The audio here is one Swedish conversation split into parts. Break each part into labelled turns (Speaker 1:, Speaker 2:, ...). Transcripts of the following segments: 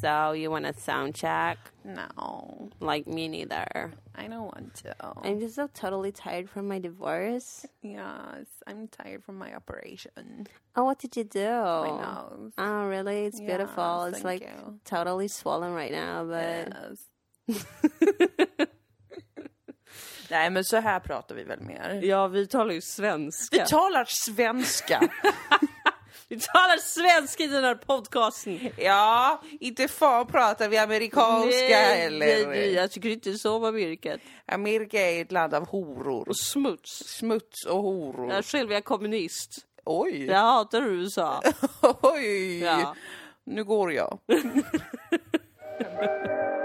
Speaker 1: So you want a sound check?
Speaker 2: No,
Speaker 1: Like me neither.
Speaker 2: I don't want to.
Speaker 1: I'm just so totally tired from my divorce.
Speaker 2: Yes, I'm tired from my operation.
Speaker 1: Oh, what did you do?
Speaker 2: My nose.
Speaker 1: Oh, really? It's
Speaker 2: Yeah,
Speaker 1: beautiful. It's
Speaker 2: thank
Speaker 1: like
Speaker 2: you.
Speaker 1: totally swollen right now, but
Speaker 2: Yes. Nej, men så här pratar vi väl mer.
Speaker 1: ja, vi talar ju svenska.
Speaker 2: Vi talar svenska.
Speaker 1: Vi talar svenska i den här podcasten.
Speaker 2: ja, inte fan pratar vi amerikanska
Speaker 1: nej,
Speaker 2: heller.
Speaker 1: nej, nej, jag tycker inte så om Amerika.
Speaker 2: Amerika är ett land av horor.
Speaker 1: Och smuts.
Speaker 2: Smuts och horor.
Speaker 1: Jag själv är kommunist.
Speaker 2: Oj!
Speaker 1: Jag hatar USA.
Speaker 2: Oj!
Speaker 1: Ja.
Speaker 2: Nu går jag.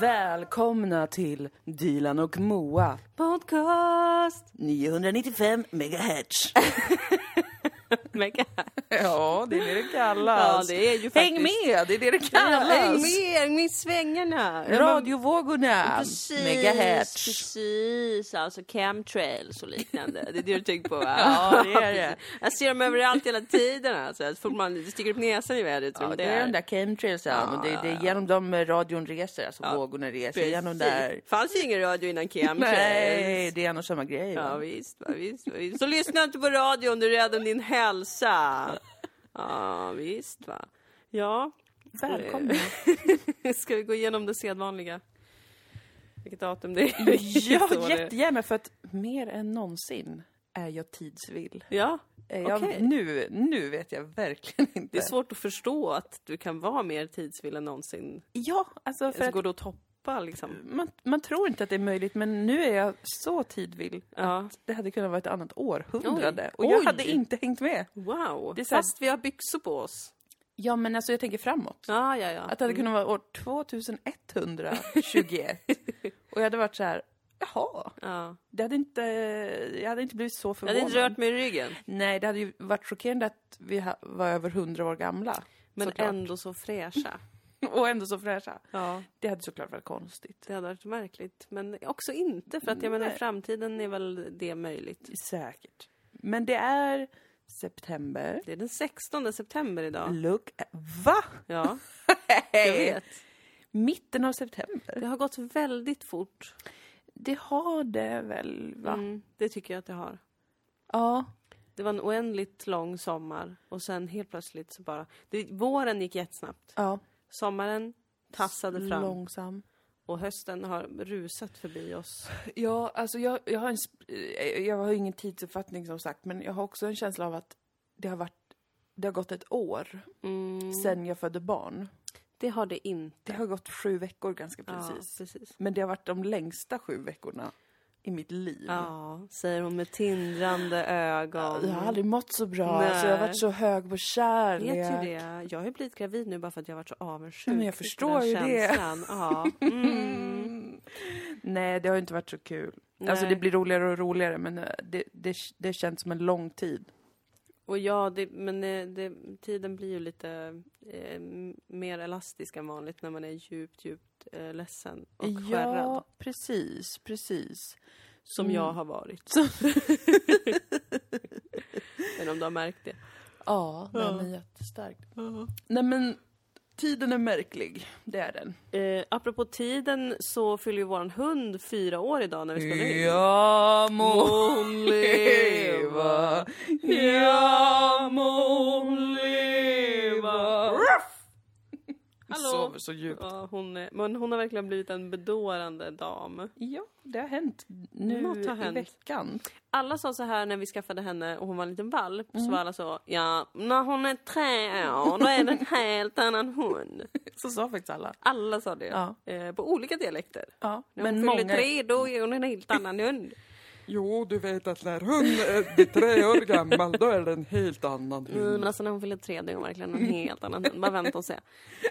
Speaker 2: Välkomna till Dilan och Moa.
Speaker 1: Podcast.
Speaker 2: 995 megahertz.
Speaker 1: Mega.
Speaker 2: Ja, det är det det kallas.
Speaker 1: Ja, det är ju faktiskt...
Speaker 2: Häng med, det är det det
Speaker 1: Ja,
Speaker 2: kallas.
Speaker 1: häng med, häng med i svängarna.
Speaker 2: Radiovågorna,
Speaker 1: Precis,
Speaker 2: megahertz.
Speaker 1: precis. Alltså chemtrails och liknande. Det är det du tänker på va?
Speaker 2: Ja, det är det.
Speaker 1: Jag ser dem överallt hela tiden alltså. Så fort man sticker upp näsan i vädret.
Speaker 2: Ja, det är de där chemtrailsen.
Speaker 1: Ja,
Speaker 2: det, det
Speaker 1: ja,
Speaker 2: är genom dem radion reser, alltså
Speaker 1: Ja,
Speaker 2: vågorna reser.
Speaker 1: Precis.
Speaker 2: Genom där.
Speaker 1: fanns ju ingen radio innan chemtrails.
Speaker 2: Nej, det är en och samma grej.
Speaker 1: Ja visst, va, visst, va, visst. Så lyssna inte på radion, du är rädd om din hälsa. Ja visst va. Ja.
Speaker 2: Välkomna.
Speaker 1: Ska vi gå igenom det sedvanliga? Vilket datum det är?
Speaker 2: Ja, jättegärna för att mer än någonsin är jag tidsvill.
Speaker 1: Ja,
Speaker 2: Eh, Jag,
Speaker 1: Okej.
Speaker 2: nu, nu vet jag verkligen inte.
Speaker 1: det är svårt att förstå att du kan vara mer tidsvill än någonsin.
Speaker 2: Ja, alltså för
Speaker 1: Så
Speaker 2: att
Speaker 1: går det att toppa liksom?
Speaker 2: man, man tror inte att det är möjligt, men nu är jag så tidvill.
Speaker 1: Ja.
Speaker 2: Det hade kunnat vara ett annat århundrade.
Speaker 1: Oj.
Speaker 2: Och jag
Speaker 1: Oj.
Speaker 2: hade inte hängt med.
Speaker 1: Wow,
Speaker 2: Det är
Speaker 1: fast vi har byxor på oss.
Speaker 2: Ja, men alltså jag tänker framåt.
Speaker 1: Ja, ja, ja.
Speaker 2: Att det hade kunnat vara år 2121. och jag hade varit så här, jaha.
Speaker 1: Ja.
Speaker 2: Det hade inte, jag hade inte blivit så
Speaker 1: Jag hade
Speaker 2: förvånad.
Speaker 1: inte rört mig i ryggen.
Speaker 2: Nej, det hade ju varit chockerande att vi var över 100 år gamla.
Speaker 1: Men
Speaker 2: såklart.
Speaker 1: ändå så fräscha.
Speaker 2: Och ändå så fräscha.
Speaker 1: Ja,
Speaker 2: Det hade såklart varit konstigt.
Speaker 1: det hade varit märkligt. Men också inte, för att jag menar i
Speaker 2: Nej.
Speaker 1: framtiden är väl det möjligt.
Speaker 2: Säkert. Men det är september.
Speaker 1: Det är den 16 september idag.
Speaker 2: Look, va?
Speaker 1: Ja, jag vet.
Speaker 2: Mitten av september.
Speaker 1: Det har gått väldigt fort.
Speaker 2: Det har det väl, va?
Speaker 1: Mm, det tycker jag att det har.
Speaker 2: Ja.
Speaker 1: Det var en oändligt lång sommar och sen helt plötsligt så bara... Det, våren gick jättesnabbt.
Speaker 2: Ja.
Speaker 1: Sommaren tassade fram
Speaker 2: Långsam.
Speaker 1: och hösten har rusat förbi oss.
Speaker 2: Ja, alltså jag, jag har en, eh, jag har ingen tidsuppfattning som sagt, men jag har också en känsla av att det har varit, det har gått ett år
Speaker 1: Mm,
Speaker 2: sedan jag födde barn.
Speaker 1: det har det inte.
Speaker 2: Det har gått sju veckor ganska precis.
Speaker 1: Ja, precis.
Speaker 2: Men det har varit de längsta sju veckorna i mitt liv.
Speaker 1: Ja, säger hon med tindrande ögon.
Speaker 2: Jag har aldrig mått så bra,
Speaker 1: Nej.
Speaker 2: alltså jag har varit så hög på kärlek.
Speaker 1: vet ju det. Jag har ju blivit gravid nu bara för att jag har varit så avundsjuk.
Speaker 2: Men jag förstår ju det.
Speaker 1: Ja. Mm.
Speaker 2: Nej, det har inte varit så kul. Alltså
Speaker 1: Nej.
Speaker 2: det blir roligare och roligare, men eh, det, det, det känns som en lång tid.
Speaker 1: Och ja, det, men eh, det, tiden blir ju lite eh, mer elastisk än vanligt när man är djupt, djupt eh, ledsen och skärrad.
Speaker 2: Ja, precis, precis.
Speaker 1: Som
Speaker 2: Mm.
Speaker 1: jag har varit. men om du har märkt det.
Speaker 2: Ja, nej,
Speaker 1: Ja.
Speaker 2: men jättestarkt. Nej men, tiden är märklig. Det är den.
Speaker 1: Eh, apropå tiden så fyller ju våran hund fyra år idag när vi spelar in.
Speaker 2: Ja
Speaker 1: må hon leva.
Speaker 2: Ja må hon leva.
Speaker 1: Hallå.
Speaker 2: Sover så djupt.
Speaker 1: Ja, hon är, men hon har verkligen blivit en bedårande dam.
Speaker 2: Ja, det har hänt nu
Speaker 1: Något har
Speaker 2: i
Speaker 1: hänt.
Speaker 2: veckan.
Speaker 1: Alla sa så här när vi skaffade henne och hon var en liten valp,
Speaker 2: Mm.
Speaker 1: så var alla så, ja, när hon är tre år då är det en helt annan hund.
Speaker 2: Så sa faktiskt alla.
Speaker 1: Alla sa det.
Speaker 2: Ja.
Speaker 1: Eh, på olika dialekter.
Speaker 2: Ja,
Speaker 1: När
Speaker 2: men
Speaker 1: hon fyller
Speaker 2: många...
Speaker 1: tre då är hon en helt annan hund.
Speaker 3: Jo, du vet att när hon är tre år gammal, då är det en helt annan
Speaker 1: Mm,
Speaker 3: hund.
Speaker 1: men alltså när hon fyller tre är hon verkligen en helt annan hund. Bara vänta och se.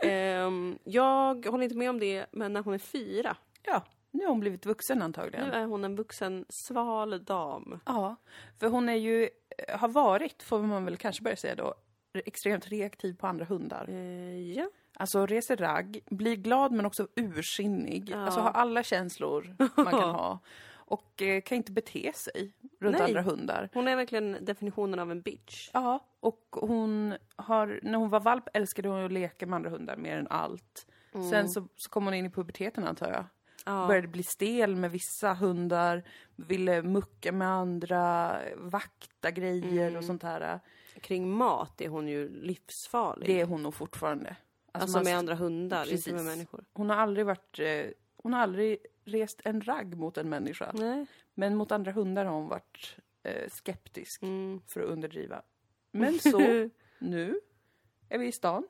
Speaker 1: Ehm, jag håller inte med om det, men när hon är fyra,
Speaker 2: Ja, nu har hon blivit vuxen
Speaker 1: nu
Speaker 2: antagligen.
Speaker 1: är hon en vuxen sval dam.
Speaker 2: Ja, för hon är ju, har varit, får man väl kanske börja säga då, extremt reaktiv på andra hundar.
Speaker 1: Eh, ja.
Speaker 2: Alltså reser ragg, blir glad men också ursinnig.
Speaker 1: Ja.
Speaker 2: Alltså har alla känslor man kan ha. Och eh, kan inte bete sig runt
Speaker 1: Nej.
Speaker 2: andra hundar.
Speaker 1: Hon är verkligen definitionen av en bitch.
Speaker 2: Ja, och hon har, när hon var valp älskade hon att leka med andra hundar mer än allt. Sen så, så kom hon in i puberteten antar jag.
Speaker 1: Ja.
Speaker 2: Började bli stel med vissa hundar, ville mucka med andra, vakta grejer och sånt här.
Speaker 1: Kring mat är hon ju livsfarlig.
Speaker 2: Det är hon nog fortfarande.
Speaker 1: alltså
Speaker 2: man-
Speaker 1: med andra hundar,
Speaker 2: Precis.
Speaker 1: inte med människor.
Speaker 2: Hon har aldrig varit, eh, hon har aldrig rest en ragg mot en människa.
Speaker 1: Nej.
Speaker 2: Men mot andra hundar har hon varit eh, skeptisk,
Speaker 1: Mm.
Speaker 2: för att underdriva. Men så, nu är vi i stan.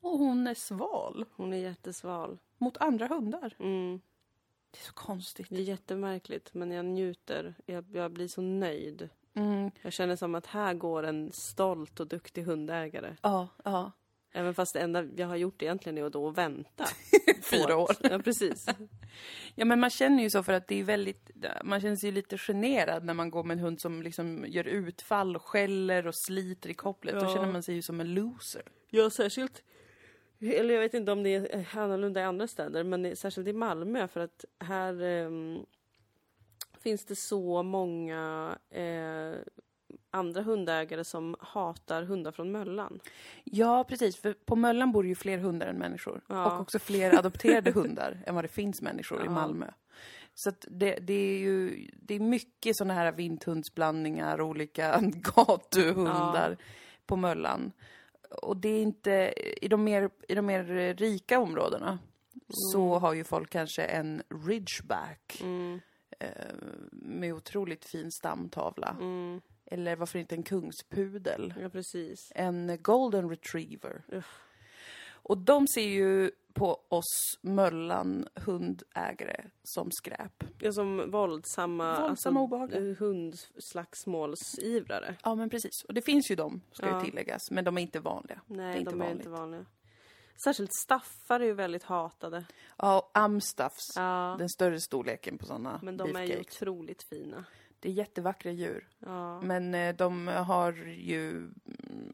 Speaker 2: Och hon är sval
Speaker 1: Hon är jättesval.
Speaker 2: mot andra hundar.
Speaker 1: Mm.
Speaker 2: Det är så konstigt.
Speaker 1: Det är jättemärkligt, men jag njuter. Jag, jag blir så nöjd.
Speaker 2: Mm.
Speaker 1: Jag känner som att här går en stolt och duktig hundägare.
Speaker 2: Ja, ja.
Speaker 1: Även fast det enda jag har gjort egentligen är att då vänta.
Speaker 2: Fyra år.
Speaker 1: Ja, precis.
Speaker 2: Ja, men man känner ju så för att det är väldigt, man känner sig ju lite generad när man går med en hund som liksom gör utfall och skäller och sliter i kopplet. Då
Speaker 1: Ja.
Speaker 2: känner man sig ju som en loser.
Speaker 1: Ja, särskilt. Eller jag vet inte om det är annorlunda i andra städer, men särskilt i Malmö för att här ehm, finns det så många eh, andra hundägare som hatar hundar från Möllan.
Speaker 2: Ja, precis. För på Möllan bor det ju fler hundar än människor.
Speaker 1: Ja.
Speaker 2: Och också fler adopterade hundar än vad det finns människor i
Speaker 1: Ja.
Speaker 2: Malmö. Så att det, det är ju det är mycket sådana här vinthundsblandningar, olika gatuhundar på Möllan. Och det är inte, i de mer, i de mer rika områdena så har ju folk kanske en ridgeback
Speaker 1: Mm,
Speaker 2: eh, med otroligt fin stamtavla.
Speaker 1: mm,
Speaker 2: Eller varför inte en kungspudel?
Speaker 1: ja, precis.
Speaker 2: En golden retriever.
Speaker 1: Uff.
Speaker 2: Och de ser ju på oss Möllan hundägare som skräp.
Speaker 1: Ja, som våldsamma,
Speaker 2: Våldsamma obehagliga.
Speaker 1: eh, hundslagsmålsivrare.
Speaker 2: Ja, men precis. Och det finns ju de, ska
Speaker 1: Ja.
Speaker 2: ju tilläggas. Men de är inte vanliga.
Speaker 1: Nej,
Speaker 2: är inte
Speaker 1: de
Speaker 2: vanligt.
Speaker 1: är inte vanliga. Särskilt staffar är ju väldigt hatade.
Speaker 2: Ja, och amstaffs.
Speaker 1: Ja,
Speaker 2: Den större storleken på sådana
Speaker 1: men de är ju otroligt fina.
Speaker 2: Det är jättevackra djur.
Speaker 1: Ja,
Speaker 2: Men eh, de har ju mm,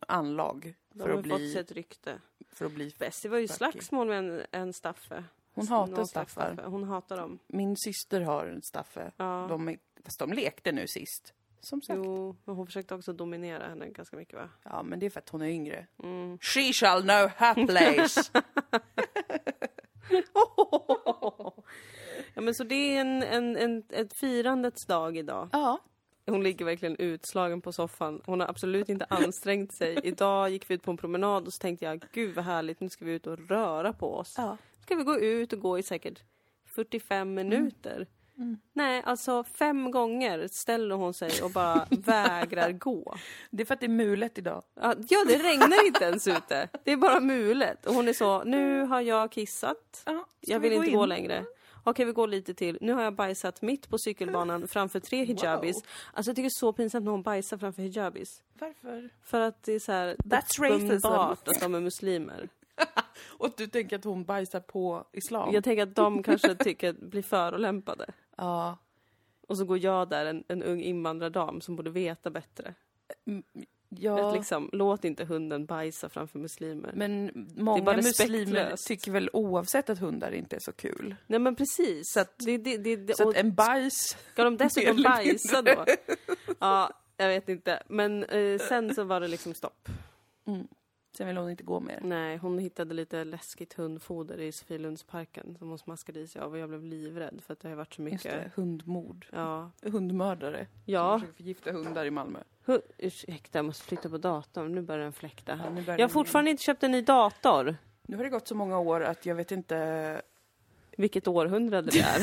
Speaker 2: anlag
Speaker 1: de
Speaker 2: för
Speaker 1: har
Speaker 2: att,
Speaker 1: fått
Speaker 2: bli,
Speaker 1: sig ett rykte.
Speaker 2: för att bli...
Speaker 1: Bessie var ju
Speaker 2: Tacky.
Speaker 1: slagsmål med en, en staffe.
Speaker 2: Hon hatar staffar.
Speaker 1: staffe. Hon hatar dem.
Speaker 2: Min syster har en staffe.
Speaker 1: Ja.
Speaker 2: De, är, fast de lekte nu sist. Som sagt.
Speaker 1: Jo, men hon försökte också dominera henne ganska mycket va?
Speaker 2: Ja, men det är för att hon är yngre.
Speaker 1: Mm.
Speaker 2: She shall know her place.
Speaker 1: Ja men så det är en, en, en, ett firandets dag idag.
Speaker 2: ja.
Speaker 1: Hon ligger verkligen utslagen på soffan. Hon har absolut inte ansträngt sig. Idag gick vi ut på en promenad och så tänkte jag, gud vad härligt, nu ska vi ut och röra på oss.
Speaker 2: ja.
Speaker 1: Ska vi gå ut och gå i säkert 45 minuter? Nej, alltså fem gånger ställer hon sig och bara vägrar gå.
Speaker 2: Det är för att det är mulet idag.
Speaker 1: Ja, det regnar inte ens ute. Det är bara mulet. Och hon är så, nu har jag kissat.
Speaker 2: Ja,
Speaker 1: Jag
Speaker 2: vi
Speaker 1: vill inte
Speaker 2: in?
Speaker 1: gå längre. Okej, vi går lite till. Nu har jag bajsat mitt på cykelbanan framför tre hijabis.
Speaker 2: Wow.
Speaker 1: Alltså jag tycker det är så pinsamt när hon bajsar framför hijabis.
Speaker 2: Varför?
Speaker 1: För att det är så här
Speaker 2: That's
Speaker 1: uppenbart att de är muslimer.
Speaker 2: Och du tänker att hon bajsar på islam?
Speaker 1: Jag tänker att de kanske tycker blir förolämpade.
Speaker 2: Ja.
Speaker 1: Och så går jag där, en, en ung invandrardam som borde veta bättre.
Speaker 2: Ja.
Speaker 1: Att liksom, låt inte hunden bajsa framför muslimer.
Speaker 2: Men många muslimer tycker väl oavsett att hundar inte är så kul.
Speaker 1: Nej men precis.
Speaker 2: Så att-
Speaker 1: det, det, det,
Speaker 2: Så att en bajs...
Speaker 1: ska de dessutom bajsa då? Ja, jag vet inte. Men eh, sen så var det liksom stopp.
Speaker 2: Sen vill hon inte gå mer.
Speaker 1: Nej, hon hittade lite läskigt hundfoder i Sofielundsparken som hon smaskade i sig av och jag blev livrädd för att det har varit så
Speaker 2: Just det,
Speaker 1: mycket.
Speaker 2: hundmord.
Speaker 1: Ja.
Speaker 2: Hundmördare.
Speaker 1: Ja.
Speaker 2: Som förgifta hundar i Malmö.
Speaker 1: Hu- Ursäkta, jag måste flytta på datorn. Nu börjar den fläkta.
Speaker 2: Ja, börjar
Speaker 1: Jag har fortfarande inte köpt en ny dator.
Speaker 2: Nu har det gått så många år att jag vet inte...
Speaker 1: Vilket århundrade det är.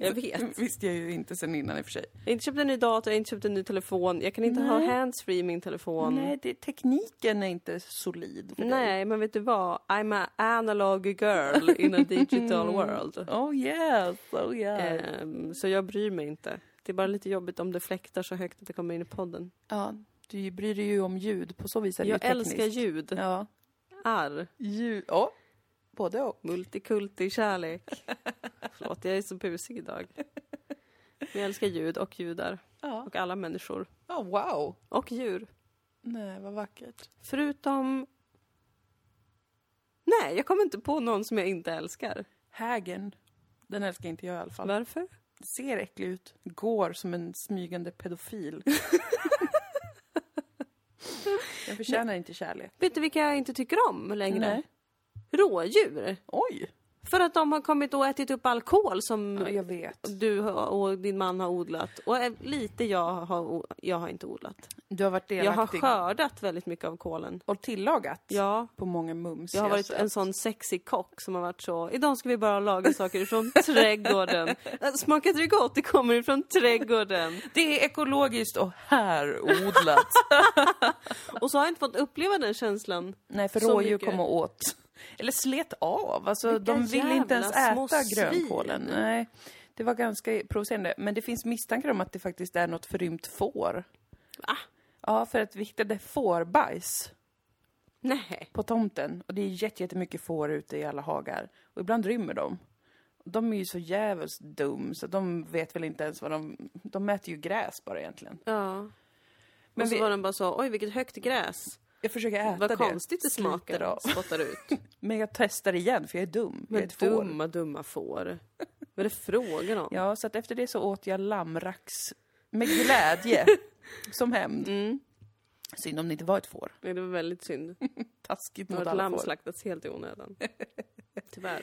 Speaker 1: jag vet.
Speaker 2: visste jag ju inte sen innan i och för sig.
Speaker 1: Jag har inte köpt en ny dator, jag har inte köpt en ny telefon. Jag kan inte ha
Speaker 2: Nej.
Speaker 1: handsfree i min telefon.
Speaker 2: Nej, det, tekniken är inte solid för dig.
Speaker 1: Nej, men vet du vad? I'm a analog girl in a digital world.
Speaker 2: Oh yes, oh yes.
Speaker 1: Ehm, så jag bryr mig inte. Det är bara lite jobbigt om det fläktar så högt att det kommer in i podden.
Speaker 2: Ja, du bryr dig ju om ljud. På så vis är det
Speaker 1: Jag
Speaker 2: tekniskt.
Speaker 1: älskar ljud.
Speaker 2: Ja.
Speaker 1: Arr.
Speaker 2: Ljud. Ja, både och.
Speaker 1: Multikulti kärlek. Förlåt, jag är så busig idag. Men jag älskar ljud och judar.
Speaker 2: Ja.
Speaker 1: Och alla människor.
Speaker 2: Oh, wow.
Speaker 1: Och djur.
Speaker 2: Nej, vad vackert.
Speaker 1: Förutom Nej, jag kommer inte på någon som jag inte älskar.
Speaker 2: Hägern. Den älskar inte jag i alla fall.
Speaker 1: Varför?
Speaker 2: Ser äcklig ut. Går som en smygande pedofil. Den förtjänar inte kärlek.
Speaker 1: Vet du vilka jag inte tycker om längre?
Speaker 2: Nej.
Speaker 1: Rådjur.
Speaker 2: Oj!
Speaker 1: För att de har kommit och ätit upp all kol som
Speaker 2: Ja, jag vet.
Speaker 1: du och din man har odlat. Och lite jag har, jag har inte odlat.
Speaker 2: Du har varit
Speaker 1: Jag har
Speaker 2: delaktig.
Speaker 1: skördat väldigt mycket av kolen.
Speaker 2: Och tillagat.
Speaker 1: Ja,
Speaker 2: På många mums.
Speaker 1: jag har varit en sån sexig kock som har varit så. Idag ska vi bara laga saker från trädgården. Äh, Smakar det gott? Det kommer ifrån trädgården.
Speaker 2: Det är ekologiskt och härodlat.
Speaker 1: Och så har jag inte fått uppleva den känslan.
Speaker 2: Nej, för rådjur
Speaker 1: mycket.
Speaker 2: kom och åt. Eller slet av. Alltså,
Speaker 1: Vilka
Speaker 2: de vill inte ens äta grönkålen. Nej, det var ganska provocerande. Men det finns misstankar om att det faktiskt är något förrymt får.
Speaker 1: Va?
Speaker 2: Ja, för att vi hittade fårbajs
Speaker 1: Nej.
Speaker 2: på tomten. Och det är jätte- jättemycket får ute i alla hagar. Och ibland rymmer de. De är ju så jävligt dum så de vet väl inte ens vad de... De mäter ju gräs bara egentligen.
Speaker 1: Ja.
Speaker 2: Men
Speaker 1: och så
Speaker 2: vi-
Speaker 1: var den bara så, oj vilket högt gräs.
Speaker 2: Jag försöker äta
Speaker 1: Vad
Speaker 2: det.
Speaker 1: konstigt det smakar.
Speaker 2: av.
Speaker 1: Spottar ut.
Speaker 2: Men jag testar igen för jag är dum. jag är
Speaker 1: Men
Speaker 2: ett får.
Speaker 1: dumma, dumma får. Vad är det frågan om?
Speaker 2: Ja, så att efter det så åt jag lammrax med glädje. som hämnd.
Speaker 1: Mm.
Speaker 2: Synd om det inte var ett får.
Speaker 1: Nej, det var väldigt synd.
Speaker 2: Taskigt
Speaker 1: Nu
Speaker 2: mot
Speaker 1: har ett
Speaker 2: alla
Speaker 1: lamm
Speaker 2: får.
Speaker 1: slaktats helt i onödan. Tyvärr.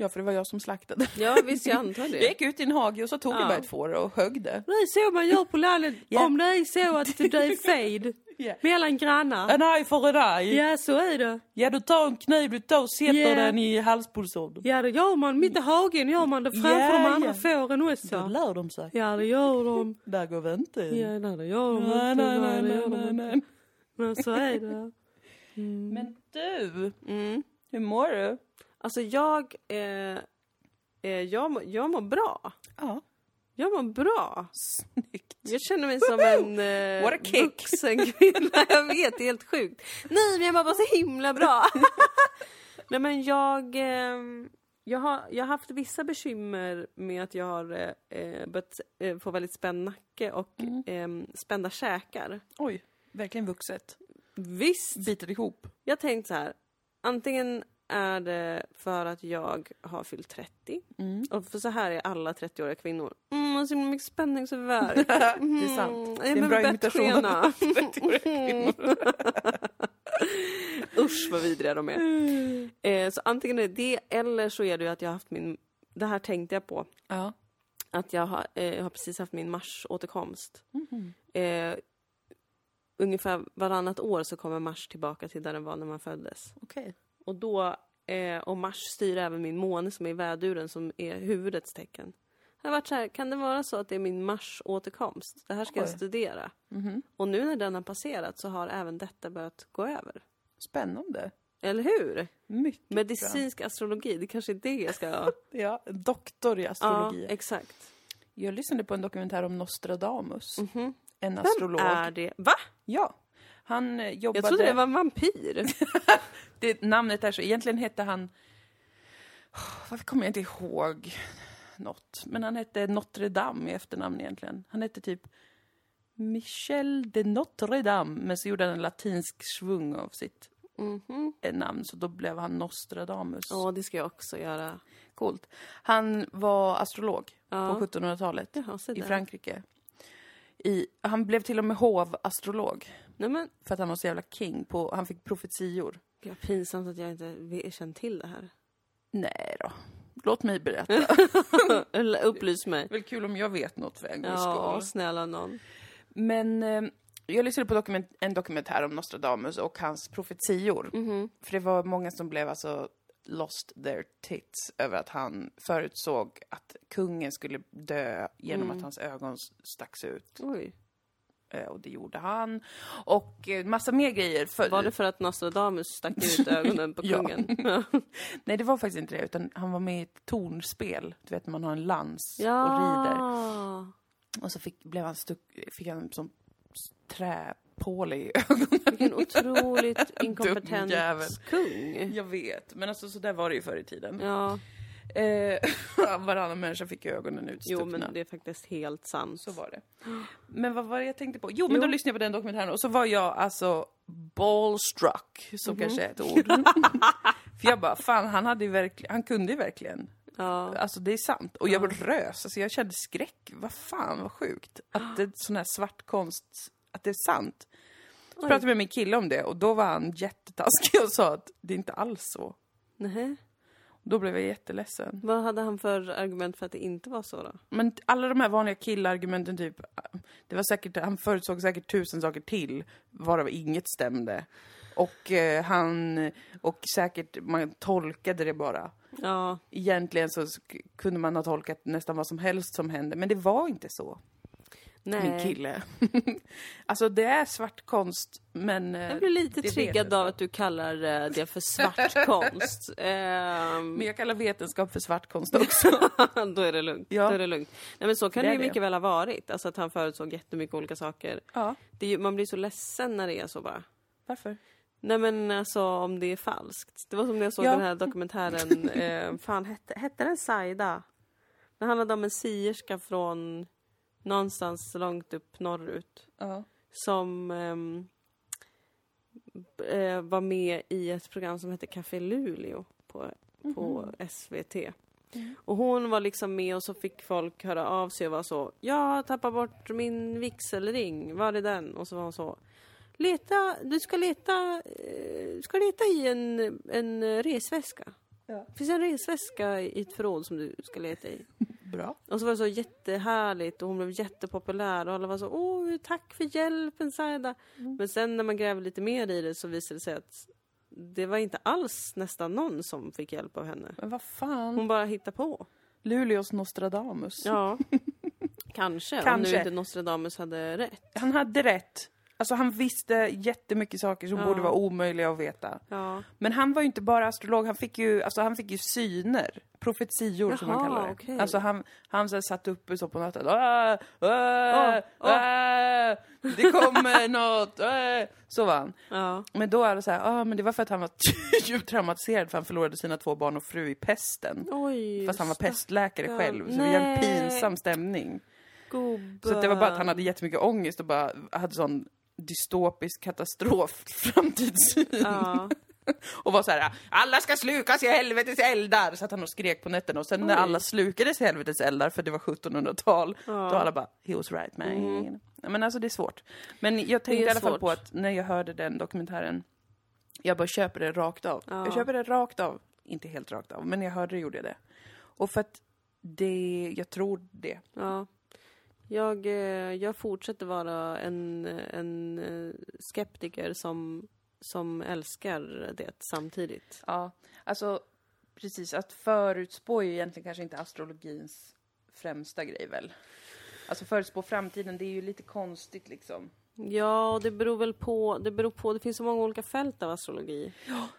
Speaker 2: Ja, för det var jag som slaktade.
Speaker 1: Ja, visst jag antar
Speaker 2: Jag
Speaker 1: det.
Speaker 2: gick ut i en hage och så tog jag
Speaker 1: Ja.
Speaker 2: bara ett får och högg det.
Speaker 1: Det är så man gör på landet
Speaker 2: Ja.
Speaker 1: om det är så att det är fejd
Speaker 2: Ja.
Speaker 1: mellan grannar.
Speaker 2: En eye for an eye.
Speaker 1: Ja, så är det.
Speaker 2: Ja, du tar en kniv, du tar och sätter
Speaker 1: Ja.
Speaker 2: den i halspulsådern.
Speaker 1: Ja, det gör man. Mitt i hagen gör man det framför
Speaker 2: Ja,
Speaker 1: de andra
Speaker 2: ja.
Speaker 1: fåren
Speaker 2: Då
Speaker 1: också.
Speaker 2: lär de sig.
Speaker 1: Ja, det gör de.
Speaker 2: Där går vi inte in.
Speaker 1: Ja, nej, det gör de
Speaker 2: Nej,
Speaker 1: inte.
Speaker 2: nej, nej,
Speaker 1: det
Speaker 2: nej, nej, nej.
Speaker 1: Men så är det.
Speaker 2: Men du,
Speaker 1: Mm.
Speaker 2: hur mår du?
Speaker 1: Alltså jag, eh, eh, jag, mår- jag mår bra.
Speaker 2: Ja,
Speaker 1: Jag mår bra.
Speaker 2: snyggt.
Speaker 1: Jag känner mig som en eh,
Speaker 2: What a kick.
Speaker 1: vuxen kvinna. Jag vet, det är helt sjukt. Nej, men jag mår bara så himla bra. Nej, men jag... Eh, jag har, jag har haft vissa bekymmer med att jag har eh, eh, börjat eh, få väldigt spänd nacke och eh, spända käkar.
Speaker 2: Oj, verkligen vuxet.
Speaker 1: Visst!
Speaker 2: Biter ihop.
Speaker 1: Jag har tänkt så här. Antingen är det för att jag har fyllt 30.
Speaker 2: Mm.
Speaker 1: Och för så här är alla 30-åriga kvinnor. Mm, har så himla mycket spänningsvärk.
Speaker 2: Det är sant.
Speaker 1: Det
Speaker 2: är en bra imitation av
Speaker 1: kvinnor. Usch vad vidriga de är.
Speaker 2: Mm.
Speaker 1: Eh, så antingen är det det eller så är det ju att jag har haft min... Det här tänkte jag på.
Speaker 2: Ja.
Speaker 1: Att jag har, eh, har precis haft min marsåterkomst.
Speaker 2: Mhm.
Speaker 1: Eh, ungefär varannat år så kommer Mars tillbaka till där den var när man föddes.
Speaker 2: Okej.
Speaker 1: Och då, eh, och Mars styr även min måne som är väduren som är huvudets tecken. Jag har varit så här, kan det vara så att det är min Mars-återkomst? Det här ska jag
Speaker 2: Oj.
Speaker 1: studera.
Speaker 2: Mhm.
Speaker 1: Och nu när den har passerat så har även detta börjat gå över.
Speaker 2: Spännande.
Speaker 1: Eller hur?
Speaker 2: Mycket
Speaker 1: Medicinsk astrologi, det kanske är det jag ska...
Speaker 2: bra. Ja, doktor i
Speaker 1: ja,
Speaker 2: astrologi.
Speaker 1: exakt.
Speaker 2: Jag lyssnade på en dokumentär om Nostradamus.
Speaker 1: Mhm.
Speaker 2: En
Speaker 1: Vem
Speaker 2: astrolog.
Speaker 1: är det? Va?
Speaker 2: Ja. Han eh, jobbade...
Speaker 1: Jag trodde det var en vampyr.
Speaker 2: det, namnet är så. Egentligen hette han... Varför kommer jag inte ihåg något? Men han hette Notre Dame i efternamn egentligen. Han hette typ Michel de Notre Dame. Men så gjorde han en latinsk svung av sitt
Speaker 1: Mhm.
Speaker 2: eh, namn. Så då blev han Nostradamus.
Speaker 1: Ja, det ska jag också göra.
Speaker 2: Coolt. Han var astrolog
Speaker 1: Ja.
Speaker 2: på 1700-talet
Speaker 1: Jaha, se
Speaker 2: i. Frankrike. I, han blev till och med hovastrolog.
Speaker 1: Nej men,
Speaker 2: För att han var så jävla king på, han fick profetior.
Speaker 1: gud, pinsamt att jag inte känt till det här.
Speaker 2: Nej då. Låt mig berätta.
Speaker 1: Upplys mig.
Speaker 2: Det är väl kul om jag vet något för en gångs
Speaker 1: Ja,
Speaker 2: skull.
Speaker 1: snälla någon.
Speaker 2: Men eh, jag lyssnade på dokument, en dokumentär om Nostradamus och hans profetior.
Speaker 1: Mhm.
Speaker 2: För det var många som blev alltså lost their tits över att han förutsåg att kungen skulle dö genom
Speaker 1: Mm.
Speaker 2: att hans ögon s- stacks ut.
Speaker 1: Oj.
Speaker 2: Eh, Och det gjorde han. Och eh, massa mer grejer. För,
Speaker 1: Var det för att Nostradamus stack ut ögonen på kungen?
Speaker 2: Nej, det var faktiskt inte det. Utan han var med i ett tornspel. Du vet, när man har en lans och
Speaker 1: ja.
Speaker 2: rider. Och så fick, blev han stuck, fick han som s- träpåle i ögonen.
Speaker 1: Vilken otroligt inkompetent kung.
Speaker 2: Jag vet, men alltså så där var det ju förr i tiden.
Speaker 1: Ja,
Speaker 2: Eh, varannan människa fick ju ögonen utstuckna.
Speaker 1: jo men det är faktiskt helt sant.
Speaker 2: Så var det. Men vad var det jag tänkte på? Jo, men
Speaker 1: Jo.
Speaker 2: då lyssnade jag på den dokumentären och så var jag alltså ballstruck, som
Speaker 1: Mhm.
Speaker 2: kanske är ett ord. För jag bara, fan han hade ju verkligen, han kunde ju verkligen.
Speaker 1: Ja.
Speaker 2: Alltså det är sant. Och jag rös, alltså jag kände skräck. Vad fan vad sjukt. Att det är sån här svart konst, att det är sant. Så pratade jag med min kille om det och då var han jättetaskig och sa att det är inte alls så.
Speaker 1: Nähä.
Speaker 2: Då blev jag jätteledsen.
Speaker 1: Vad hade han för argument för att det inte var så då?
Speaker 2: Men alla de här vanliga killargumenten typ, det var säkert, han förutsåg säkert tusen saker till, varav inget stämde. Och eh, han, och säkert, man tolkade det bara.
Speaker 1: Ja,
Speaker 2: Egentligen så kunde man ha tolkat nästan vad som helst som hände, men det var inte så.
Speaker 1: Nej.
Speaker 2: Min kille. alltså det är svart konst, men... eh,
Speaker 1: Jag blir lite triggad av att du kallar eh, det för svart konst. Ehm,
Speaker 2: Men jag kallar vetenskap för svart konst också.
Speaker 1: då är det lugnt.
Speaker 2: Ja.
Speaker 1: Då är det lugnt. Nej men så kan
Speaker 2: Det
Speaker 1: ju
Speaker 2: det.
Speaker 1: mycket väl ha varit. Alltså att han förutsåg jättemycket olika saker.
Speaker 2: ja,
Speaker 1: ju, man blir så ledsen när det är så bara.
Speaker 2: varför?
Speaker 1: Nej men alltså om det är falskt. Det var som när jag såg
Speaker 2: Ja.
Speaker 1: den här dokumentären, eh, fan hette, hette den Saida? Den handlade om en sierska från någonstans långt upp norrut.
Speaker 2: Ja.
Speaker 1: Som eh, var med i ett program som hette Café Luleå på, på SVT. Och hon var liksom med och så fick folk höra av sig och var så Jag har tappat bort min vigselring, var är den? Och så var hon så Leta, du ska leta, eh, du ska leta i en, en resväska.
Speaker 2: Ja.
Speaker 1: Finns en resväska i ett förråd som du ska leta i.
Speaker 2: Bra.
Speaker 1: Och så var det så jättehärligt och hon blev jättepopulär och alla var så åh tack för hjälpen Saida. Men sen när man gräver lite mer i det så visade det sig att det var inte alls nästan någon som fick hjälp av henne.
Speaker 2: Men vad fan?
Speaker 1: Hon bara hittade på.
Speaker 2: Luleås Nostradamus.
Speaker 1: Ja. Kanske, om nu
Speaker 2: Kanske.
Speaker 1: inte Nostradamus hade rätt.
Speaker 2: Han hade rätt. Alltså han visste jättemycket saker som
Speaker 1: Ja.
Speaker 2: borde vara omöjliga att veta.
Speaker 1: Ja.
Speaker 2: Men han var ju inte bara astrolog, han fick ju, alltså han fick ju syner. Profetior som man
Speaker 1: Jaha,
Speaker 2: kallar det.
Speaker 1: okej.
Speaker 2: Alltså han, han så här satt uppe så på natten.
Speaker 1: Åh, åh.
Speaker 2: ah, det kommer något. Ah. Så var han.
Speaker 1: Ja.
Speaker 2: Men då är det så här, ah, men det var för att han var djupt traumatiserad för han förlorade sina två barn och fru i pesten.
Speaker 1: Oj.
Speaker 2: Fast han var pestläkare
Speaker 1: stackarn.
Speaker 2: själv, så det var en
Speaker 1: Nej.
Speaker 2: pinsam stämning.
Speaker 1: Gubben.
Speaker 2: Så det var bara att han hade jättemycket ångest och bara hade sån dystopisk katastrof framtidssyn.
Speaker 1: Ja.
Speaker 2: Och var så här: alla ska slukas i helvetes eldar! Så att han och skrek på nätterna och sen när
Speaker 1: Oj.
Speaker 2: alla slukades i helvetes eldar, för det var 1700-tal,
Speaker 1: Ja.
Speaker 2: då alla bara, he was right man.
Speaker 1: Mm.
Speaker 2: Men alltså det är svårt. Men jag tänkte i alla fall på att när jag hörde den dokumentären, jag bara köper det rakt av.
Speaker 1: Ja.
Speaker 2: Jag köper det rakt av. Inte helt rakt av, men när jag hörde det gjorde jag det. Och för att det, jag tror det.
Speaker 1: Ja. Jag, eh, jag fortsätter vara en, en eh, skeptiker som, som älskar det samtidigt.
Speaker 2: Ja, alltså precis. Att förutspå är ju egentligen kanske inte astrologins främsta grej väl? Alltså förutspå framtiden, det är ju lite konstigt liksom.
Speaker 1: Ja, och det beror väl på, det beror på, det finns så många olika fält av astrologi.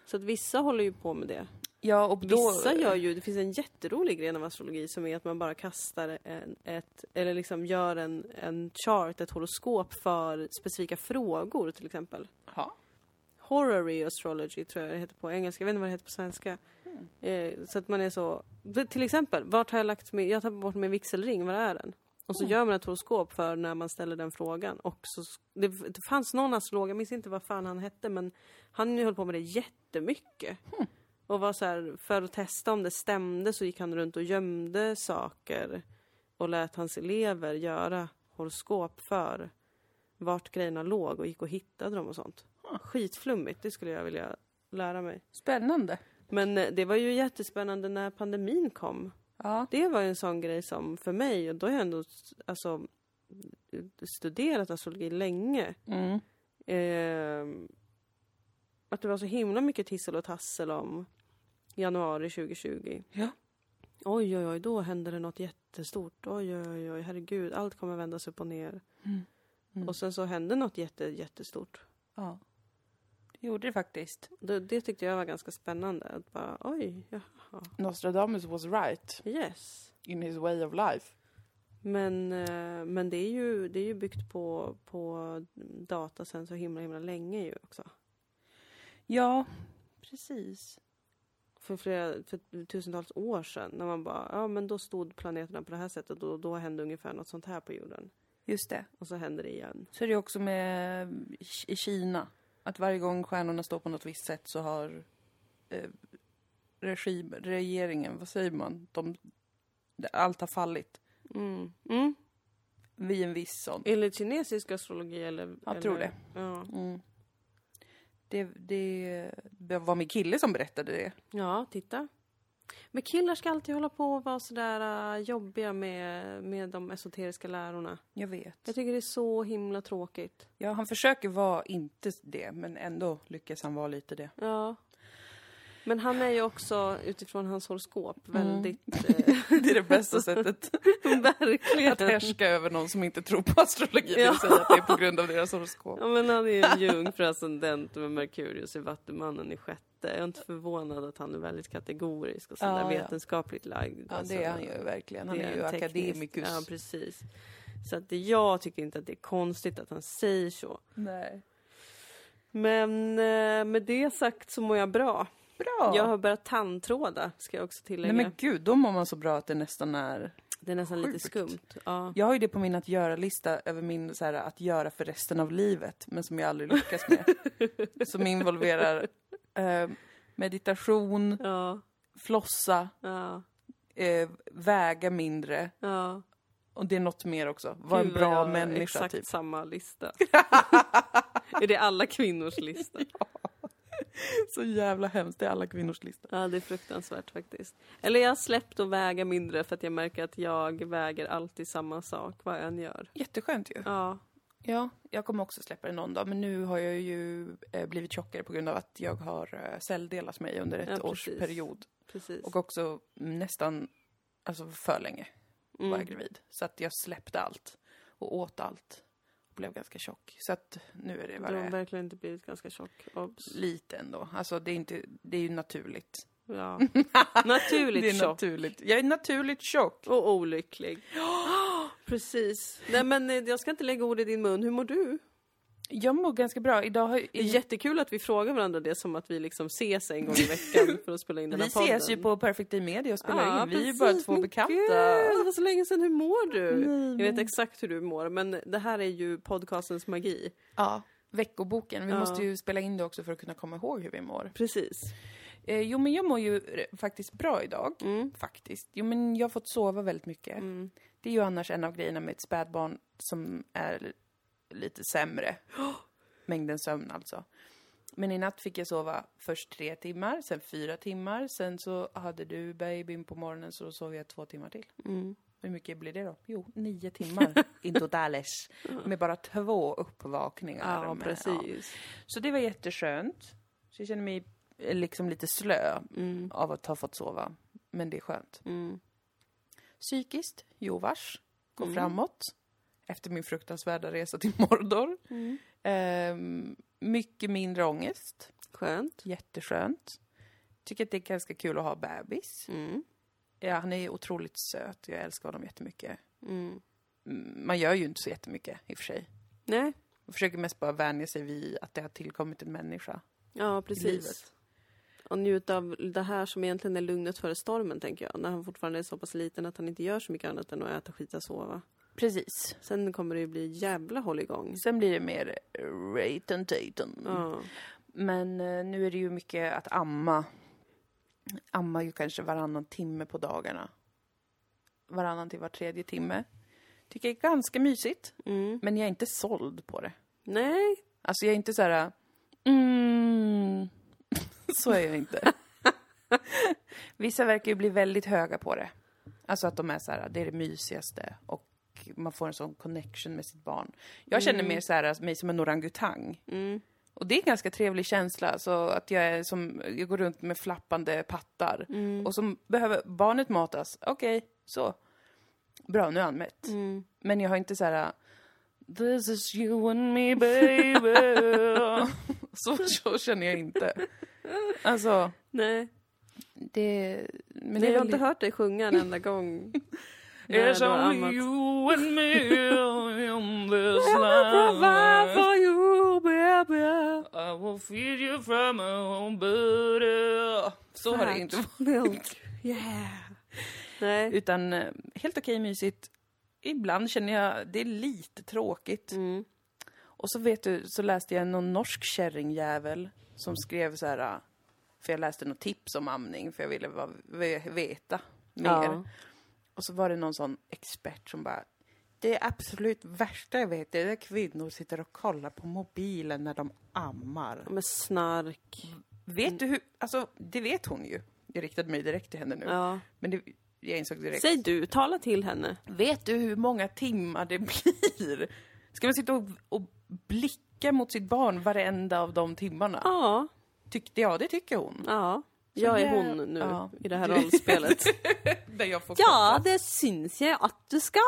Speaker 1: Så att vissa håller ju på med det.
Speaker 2: Ja, och då...
Speaker 1: Vissa gör ju, det finns en jätterolig gren av astrologi som är att man bara kastar en, ett, eller liksom gör en, en chart, ett horoskop för specifika frågor till exempel.
Speaker 2: Ja.
Speaker 1: Horary astrology tror jag det heter på engelska, jag vet inte vad det heter på svenska. Eh, så att man är så, till exempel, vart har jag lagt min, jag har tappat bort min vigselring, var är den? Och så gör man ett horoskop för när man ställer den frågan. Och så, det, det fanns någon astrolog, jag minns inte vad fan han hette, men han höll på med det jättemycket. Och var så här, för att testa om det stämde så gick han runt och gömde saker och lät hans elever göra horoskop för vart grejerna låg och gick och hittade dem och sånt. Skitflummigt, det skulle jag vilja lära mig.
Speaker 2: Spännande.
Speaker 1: Men eh, det var ju jättespännande när pandemin kom.
Speaker 2: Ja.
Speaker 1: Det var ju en sån grej som för mig, och då har jag ändå alltså, studerat astrologi länge.
Speaker 2: Mm.
Speaker 1: Eh, att det var så himla mycket tissel och tassel om januari 2020.
Speaker 2: Ja.
Speaker 1: Oj, oj, oj, då händer det något jättestort. Oj, oj, oj, oj, herregud, allt kommer vändas upp och ner.
Speaker 2: Mm.
Speaker 1: Och sen så hände något jätte, jättestort.
Speaker 2: ja. Det gjorde det faktiskt.
Speaker 1: Det, det tyckte jag var ganska spännande. Att bara, oj, jaha,
Speaker 2: Nostradamus was right
Speaker 1: yes.
Speaker 2: in his way of life.
Speaker 1: Men, eh, men det, är ju, det är ju byggt på, på data sen så himla, himla länge ju också.
Speaker 2: Ja, precis.
Speaker 1: För, flera, för tusentals år sedan när man bara, ja men då stod planeterna på det här sättet och då hände ungefär något sånt här på jorden.
Speaker 2: Just det.
Speaker 1: Och så händer det igen.
Speaker 2: Så är det också med i Kina. Att varje gång stjärnorna står på något visst sätt så har eh, regim, regeringen, vad säger man? De, allt har fallit.
Speaker 1: Mm. Mm.
Speaker 2: Vid en viss sån.
Speaker 1: Enligt kinesisk astrologi eller?
Speaker 2: Jag
Speaker 1: eller?
Speaker 2: tror det.
Speaker 1: Ja.
Speaker 2: Mm. Det, det, det var min kille som berättade det.
Speaker 1: ja, titta. Men killar ska alltid hålla på och vara sådär uh, jobbiga med, med de esoteriska lärorna.
Speaker 2: Jag vet.
Speaker 1: Jag tycker det är så himla tråkigt.
Speaker 2: Ja, han försöker vara inte det, men ändå lyckas han vara lite det.
Speaker 1: Ja. Men han är ju också utifrån hans horoskop
Speaker 2: Mm.
Speaker 1: väldigt...
Speaker 2: Det är det bästa sättet
Speaker 1: verkligen.
Speaker 2: att härska över någon som inte tror på astrologi,
Speaker 1: Ja.
Speaker 2: säga att det är på grund av deras horoskop.
Speaker 1: Ja men han är ju en jungfru ascendent med Merkurius i Vattumannen i sjätte. Jag är inte förvånad att han är väldigt kategorisk och sådär
Speaker 2: Ja,
Speaker 1: vetenskapligt lagd.
Speaker 2: Ja,
Speaker 1: Alltså,
Speaker 2: det är han ju verkligen. Han är ju akademikus.
Speaker 1: Ja, precis. Så att det, jag tycker inte att det är konstigt att han säger så.
Speaker 2: Nej.
Speaker 1: Men eh, med det sagt så mår jag bra.
Speaker 2: Bra!
Speaker 1: Jag har börjat tandtråda, ska jag också tillägga.
Speaker 2: Nej men gud, då mår man så bra att det nästan är...
Speaker 1: det är nästan lite
Speaker 2: sjukt.
Speaker 1: skumt. Ja.
Speaker 2: Jag har ju det på min att göra-lista över min så här, att göra för resten av livet, men som jag aldrig lyckas med. som involverar eh, meditation,
Speaker 1: Ja,
Speaker 2: flossa,
Speaker 1: ja,
Speaker 2: eh, väga mindre.
Speaker 1: ja.
Speaker 2: Och det är något mer också. Vara en
Speaker 1: Gud, vad
Speaker 2: bra människa,
Speaker 1: Exakt
Speaker 2: typ.
Speaker 1: samma lista. är det alla kvinnors lista?
Speaker 2: Så jävla hemskt. Det är alla kvinnors lista.
Speaker 1: Ja, det är fruktansvärt faktiskt. Eller jag har släppt att väga mindre för att jag märker att jag väger alltid samma sak vad jag än gör.
Speaker 2: Jätteskönt ju.
Speaker 1: Ja,
Speaker 2: Ja, jag kommer också släppa det någon dag. Men nu har jag ju eh, blivit tjockare på grund av att jag har eh, celldelat mig under ett
Speaker 1: Ja,
Speaker 2: års period.
Speaker 1: precis.
Speaker 2: Och också nästan, alltså för länge var jag
Speaker 1: Mm.
Speaker 2: gravid. Så att jag släppte allt och åt allt. Blev ganska tjock. Så att nu är det vad
Speaker 1: Du
Speaker 2: det
Speaker 1: har
Speaker 2: är.
Speaker 1: verkligen inte blivit ganska tjock. Obs.
Speaker 2: Lite ändå. Alltså det är, inte, det är ju naturligt.
Speaker 1: Ja. Naturligt
Speaker 2: det är
Speaker 1: tjock.
Speaker 2: naturligt. Jag är naturligt tjock.
Speaker 1: Och olycklig. Precis. Nej men eh, jag ska inte lägga ord i din mun. Hur mår du?
Speaker 2: Jag mår ganska bra. Idag har
Speaker 1: Det är jättekul att vi frågar varandra det som att vi liksom ses en gång i veckan för att spela in den
Speaker 2: Vi
Speaker 1: här podden.
Speaker 2: ses ju på Perfect Day Media och spelar
Speaker 1: Ja,
Speaker 2: in. Vi är ju
Speaker 1: precis.
Speaker 2: bara två bekanta.
Speaker 1: Gud, det var så länge sedan. Hur mår du?
Speaker 2: Nej,
Speaker 1: Jag vet exakt hur du mår, men det här är ju podcastens magi.
Speaker 2: Ja, veckoboken. Vi
Speaker 1: Ja.
Speaker 2: måste ju spela in det också för att kunna komma ihåg hur vi mår.
Speaker 1: Precis.
Speaker 2: Eh, jo, men jag mår ju faktiskt bra idag.
Speaker 1: Mm.
Speaker 2: Faktiskt. Jo, men jag har fått sova väldigt mycket.
Speaker 1: Mm.
Speaker 2: Det är ju annars en av grejerna med ett spädbarn som är lite sämre. Mängden sömn alltså. Men i natt fick jag sova först tre timmar, sen fyra timmar. Sen så hade du babyn på morgonen så då sov jag två timmar till.
Speaker 1: Mm.
Speaker 2: Hur mycket blir det då? Jo, nio timmar in totales. Med bara två uppvakningar.
Speaker 1: Ja,
Speaker 2: med-
Speaker 1: precis.
Speaker 2: Så det var jätteskönt. Så jag känner mig eh, liksom lite slö
Speaker 1: Mm.
Speaker 2: av att ha fått sova. Men det är skönt.
Speaker 1: Mm.
Speaker 2: Psykiskt, jo vars, går
Speaker 1: Mm.
Speaker 2: framåt. Efter min fruktansvärda resa till Mordor.
Speaker 1: Mm.
Speaker 2: Ehm, mycket mindre ångest.
Speaker 1: Skönt.
Speaker 2: Jätteskönt. Tycker att det är ganska kul att ha bebis.
Speaker 1: Mm.
Speaker 2: Ja, han är otroligt söt. Jag älskar honom jättemycket.
Speaker 1: Mm.
Speaker 2: Mm, Man gör ju inte så jättemycket i och för sig.
Speaker 1: Nej,
Speaker 2: Man försöker mest bara vänja sig vid att det har tillkommit en människa.
Speaker 1: ja precis. Och njuta av det här som egentligen är lugnet före stormen, tänker jag. När han fortfarande är så pass liten att han inte gör så mycket annat än att äta, skita, sova.
Speaker 2: Precis.
Speaker 1: Sen kommer det ju bli jävla hålligång.
Speaker 2: Sen blir det mer Rayton Tatum.
Speaker 1: Ja.
Speaker 2: Men eh, nu är det ju mycket att amma. Amma ju kanske varannan timme på dagarna. Varannan till var tredje timme. Tycker jag är ganska mysigt.
Speaker 1: Mm.
Speaker 2: Men jag är inte såld på det.
Speaker 1: Nej,
Speaker 2: Alltså jag är inte så här. Mm, så är jag inte. Vissa verkar ju bli väldigt höga på det. Alltså att de är så här, det är det mysigaste. Och man får en sån connection med sitt barn. Jag känner mer så här, mig som en orangutang.
Speaker 1: mm.
Speaker 2: Och det är en ganska trevlig känsla, så att jag är som, jag går runt med flappande pattar.
Speaker 1: Mm.
Speaker 2: Och som behöver barnet matas, okej, så. Bra, nu är han mätt.
Speaker 1: Mm.
Speaker 2: Men jag har inte så här. This is you and me baby. så, så känner jag inte. Alltså,
Speaker 1: Nej,
Speaker 2: det... Men
Speaker 1: Nej
Speaker 2: det
Speaker 1: jag har inte hört dig sjunga en enda gång.
Speaker 2: It's only you and me on this
Speaker 1: Provide
Speaker 2: line.
Speaker 1: for you, baby.
Speaker 2: I will feed you from my own butter. Så har det inte varit.
Speaker 1: Yeah. Nej.
Speaker 2: Utan eh, helt okej mysigt. Ibland känner jag det är lite tråkigt.
Speaker 1: Mm.
Speaker 2: Och så vet du, så läste jag någon norsk kärringjävel som skrev så här. För jag läste något tips om amning, för jag ville veta mer.
Speaker 1: Ja.
Speaker 2: Och så var det någon sån expert som bara det absolut värsta jag vet är när kvinnor sitter och kollar på mobilen när de ammar.
Speaker 1: Med snark.
Speaker 2: Vet du hur, alltså det vet hon ju. Jag riktade mig direkt till henne nu.
Speaker 1: Ja.
Speaker 2: Men det, jag insåg direkt.
Speaker 1: Säg du, tala till henne.
Speaker 2: Vet du hur många timmar det blir? Ska man sitta och, och blicka mot sitt barn varenda av de timmarna?
Speaker 1: Ja,
Speaker 2: Tyckte jag, det tycker hon.
Speaker 1: ja. Jag är hon nu
Speaker 2: ja.
Speaker 1: i det här rollspelet. Ja, det syns jag att du ska.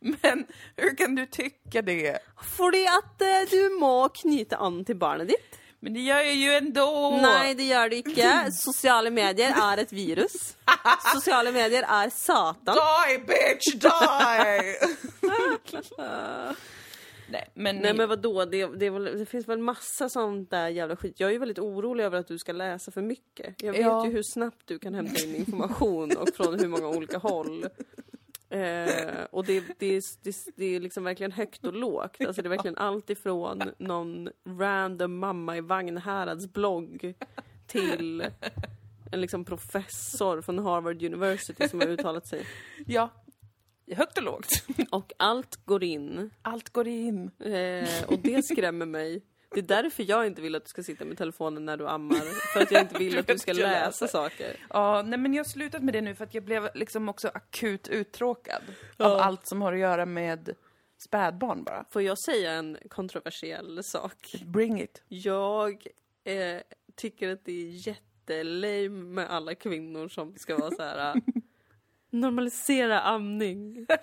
Speaker 2: Men hur kan du tycka det?
Speaker 1: Fordi att eh, du må knyta an till barnet ditt.
Speaker 2: Men det gör jag ju ändå!
Speaker 1: Nej, det gör det inte. Sociala medier är ett virus. Sociala medier är satan.
Speaker 2: Die bitch, die! Nej, men,
Speaker 1: Nej men vadå, det, det, väl, det finns väl massa sånt där jävla skit. Jag är ju väldigt orolig över att du ska läsa för mycket. Jag vet
Speaker 2: Ja.
Speaker 1: ju hur snabbt du kan hämta in information och från hur många olika håll. Eh, och det, det, är- det, det är liksom verkligen högt och lågt. Alltså det är verkligen allt ifrån någon random mamma i Vagnhärads blogg till en liksom professor från Harvard University som har uttalat sig.
Speaker 2: ja, högt och lågt.
Speaker 1: Och allt går in
Speaker 2: Allt går in.
Speaker 1: Eh, och det skrämmer mig. Det är därför jag inte vill att du ska sitta med telefonen när du ammar. För att jag inte vill att du ska
Speaker 2: läsa.
Speaker 1: saker.
Speaker 2: Ja, nej men jag har slutat med det nu för att jag blev liksom också akut uttråkad av
Speaker 1: Ja.
Speaker 2: allt som har att göra med spädbarn bara.
Speaker 1: Får jag säga en kontroversiell sak?
Speaker 2: Bring it.
Speaker 1: Jag eh, tycker att det är jättelame med alla kvinnor som ska vara så här. Normalisera amning.